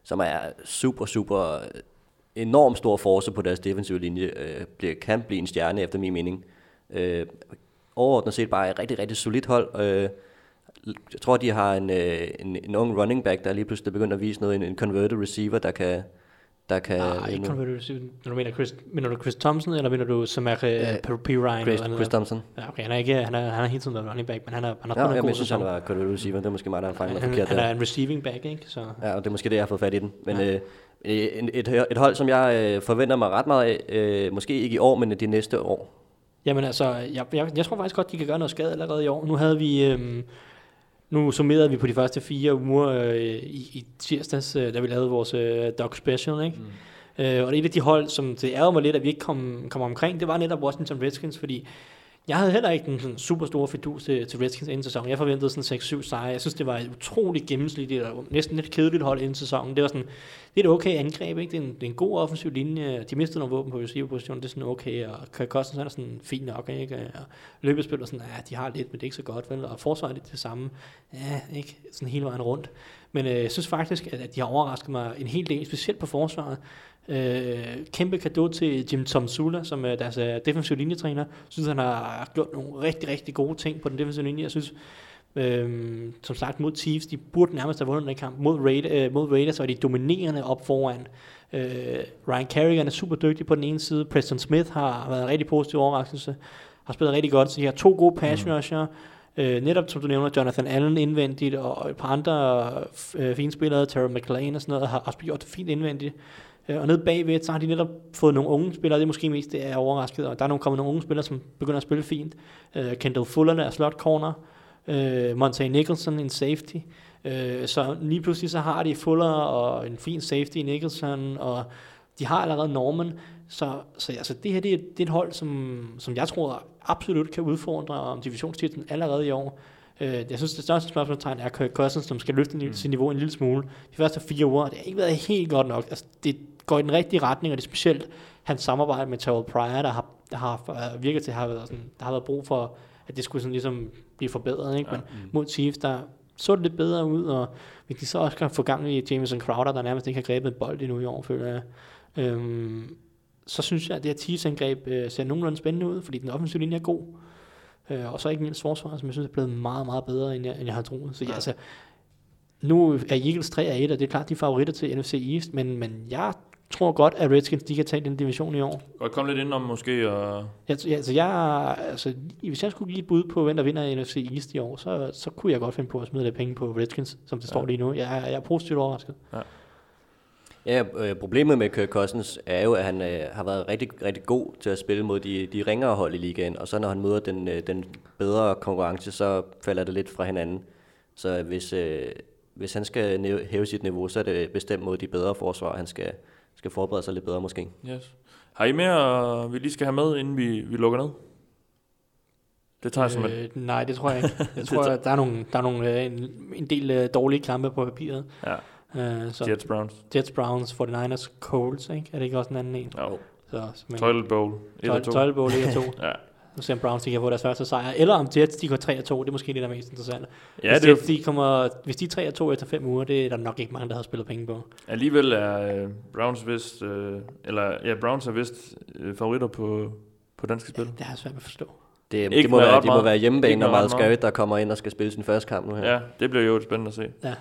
som er super, super øh, enormt stor force på deres defensive linje. Øh, bliver, kan blive en stjerne efter min mening. Øh, overordnet set bare et rigtig, rigtig solidt hold. Øh, jeg tror, de har en, øh, en, en ung running back, der lige pludselig begyndt at vise noget, en, en converted receiver, der kan... Der kan Nej, ikke converted receiver. Når du mener Chris, mener du Chris Thompson, eller mener du Samar uh, P. Ryan? Chris, eller Chris Thompson. Ja, okay, han er ikke, han er, han er hele tiden været running back, men han har, han har Ja, en jeg, god jeg synes, han var converted receiver. Det er måske mig, der har fanget mig Han, forkert han der. er en receiving back, ikke? Så, Ja, og det er måske det, jeg har fået fat i den. Men øh, et, et, et hold, som jeg øh, forventer mig ret meget af, øh, måske ikke i år, men de næste år. Jamen altså, jeg, jeg, jeg tror faktisk godt, de kan gøre noget skade allerede i år. Nu havde vi, øhm, nu summerede vi på de første fire uger øh, i, i tirsdags, øh, da vi lavede vores øh, Dog Special, ikke? Mm. Øh, og det er et af de hold, som det ærger mig lidt, at vi ikke kom, kom omkring, det var netop Washington Redskins, fordi jeg havde heller ikke en sådan super stor fidus til, til Redskins inden sæsonen. Jeg forventede sådan 6-7 sejre. Jeg synes, det var et utroligt gennemsnitligt og næsten lidt kedeligt hold inden sæsonen. Det var sådan, det er et okay angreb, ikke? Det er en, det er en god offensiv linje. De mistede nogle våben på receiverpositionen, det er sådan okay. Og Kirk Cousins er sådan fint nok, ikke? Og løbespil og sådan, ja, de har lidt, men det er ikke så godt, vel? Og forsvaret er det samme. Ja, ikke? Sådan hele vejen rundt. Men øh, jeg synes faktisk, at, at de har overrasket mig en hel del, specielt på forsvaret. Øh, kæmpe kado til Jim Tom Sula, som er deres øh, defensive linjetræner. Jeg synes, han har gjort nogle rigtig, rigtig gode ting på den defensive linje. Jeg synes, øh, som sagt mod Chiefs, de burde nærmest have vundet den kamp. Mod, Raid, øh, mod Raiders var de dominerende op foran. Øh, Ryan Kerrigan er super dygtig på den ene side. Preston Smith har været en rigtig positiv overraskelse. Har spillet rigtig godt, så de har to gode pass rusher. Øh, netop som du nævner, Jonathan Allen indvendigt, og et par andre øh, fine spillere, Terry McLean og sådan noget, har, har gjort det fint indvendigt. Øh, og nede bagved, så har de netop fået nogle unge spillere, det er måske mest det er overrasket, og der er nogle kommet nogle unge spillere, som begynder at spille fint. Øh, Kendall Fuller er slot corner, øh, Monte Nicholson en safety. Øh, så lige pludselig så har de Fuller og en fin safety i Nicholson, og de har allerede Norman, så, så altså, det her det er, det er et hold, som, som jeg tror absolut kan udfordre om divisionstitlen allerede i år. Øh, jeg synes, det største spørgsmålstegn er Kirk Cousins, som skal løfte mm. sit niveau en lille smule. De første fire uger, det har ikke været helt godt nok. Altså, det går i den rigtige retning, og det er specielt hans samarbejde med Terrell Pryor, der har, der har øh, virket til at have været, sådan, der har været brug for, at det skulle sådan ligesom blive forbedret. Ikke? Men ja. mm. mod Chiefs, der så det lidt bedre ud, og hvis de så også kan få gang i Jameson Crowder, der nærmest ikke har grebet en bold endnu i år, føler jeg. Øhm, så synes jeg, at det her Chiefs-angreb øh, ser nogenlunde spændende ud, fordi den offensive linje er god. Øh, og så ikke mindst forsvaret, som jeg synes er blevet meget, meget bedre, end jeg, end jeg havde troet. Så ja, altså, nu er Eagles 3 af 1, og det er klart, de er favoritter til NFC East, men, men jeg tror godt, at Redskins de kan tage den division i år. Og kom lidt om måske. Og... Ja, altså, jeg, altså, hvis jeg skulle give et bud på, hvem der vinder NFC East i år, så, så kunne jeg godt finde på at smide lidt penge på Redskins, som det ja. står lige nu. Jeg, jeg er positivt overrasket. Ja. Ja, øh, problemet med Kirk Cousins er jo, at han øh, har været rigtig, rigtig god til at spille mod de, de ringere hold i ligaen, og så når han møder den, øh, den bedre konkurrence, så falder det lidt fra hinanden. Så hvis, øh, hvis han skal hæve sit niveau, så er det bestemt mod de bedre forsvar, han skal, skal forberede sig lidt bedre måske. Yes. Har I mere, vi lige skal have med, inden vi, vi lukker ned? Det tager jeg som øh, Nej, det tror jeg ikke. Jeg tror, at der er, nogle, der er nogle, en, en del dårlige kampe på papiret. Ja. Uh, så Jets Browns. Jets Browns, 49ers, Colts, ikke? Er det ikke også en anden en? Jo. Så, men, Toilet Bowl, 1 og 2. Toilet Bowl, 1 og 2. ja. Nu ser om Browns de kan få deres første sejr. Eller om Jets de går 3 og 2, det er måske det, der er mest interessant. Ja, hvis, det Jets, de kommer, hvis de er 3 og 2 efter 5 uger, det er der nok ikke mange, der har spillet penge på. Alligevel er uh, Browns vist, uh, eller ja, Browns er vist uh, favoritter på, på danske spil. Ja, det har jeg svært at forstå. Det, det, må, være, det må være hjemmebane, når Miles Garrett, der kommer ind og skal spille sin første kamp nu her. Ja, det bliver jo spændende at se. Ja.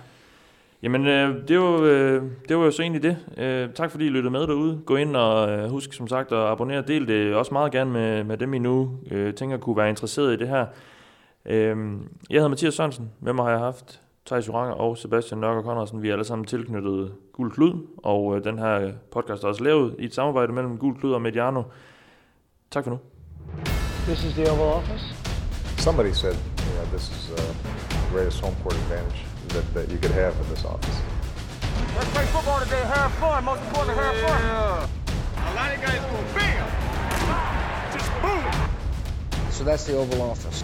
Jamen, øh, det, var, øh, det var jo så egentlig det. Øh, tak fordi I lyttede med derude. Gå ind og øh, husk som sagt at abonnere og del det også meget gerne med, med dem, I nu øh, tænker kunne være interesseret i det her. Øh, jeg hedder Mathias Sørensen. Hvem har jeg haft? Thijs Uranger og Sebastian Nørgaard Conradsen. Vi er alle sammen tilknyttet Gul Klud, og øh, den her podcast er også lavet i et samarbejde mellem Gul Klud og Mediano. Tak for nu. This is the Oval Office. Somebody said, yeah, this is uh, the greatest home court advantage that, that you could have in this office. Let's play football today, have fun. Most important, have fun. Yeah. A lot of guys go bam, just boom. So that's the Oval Office.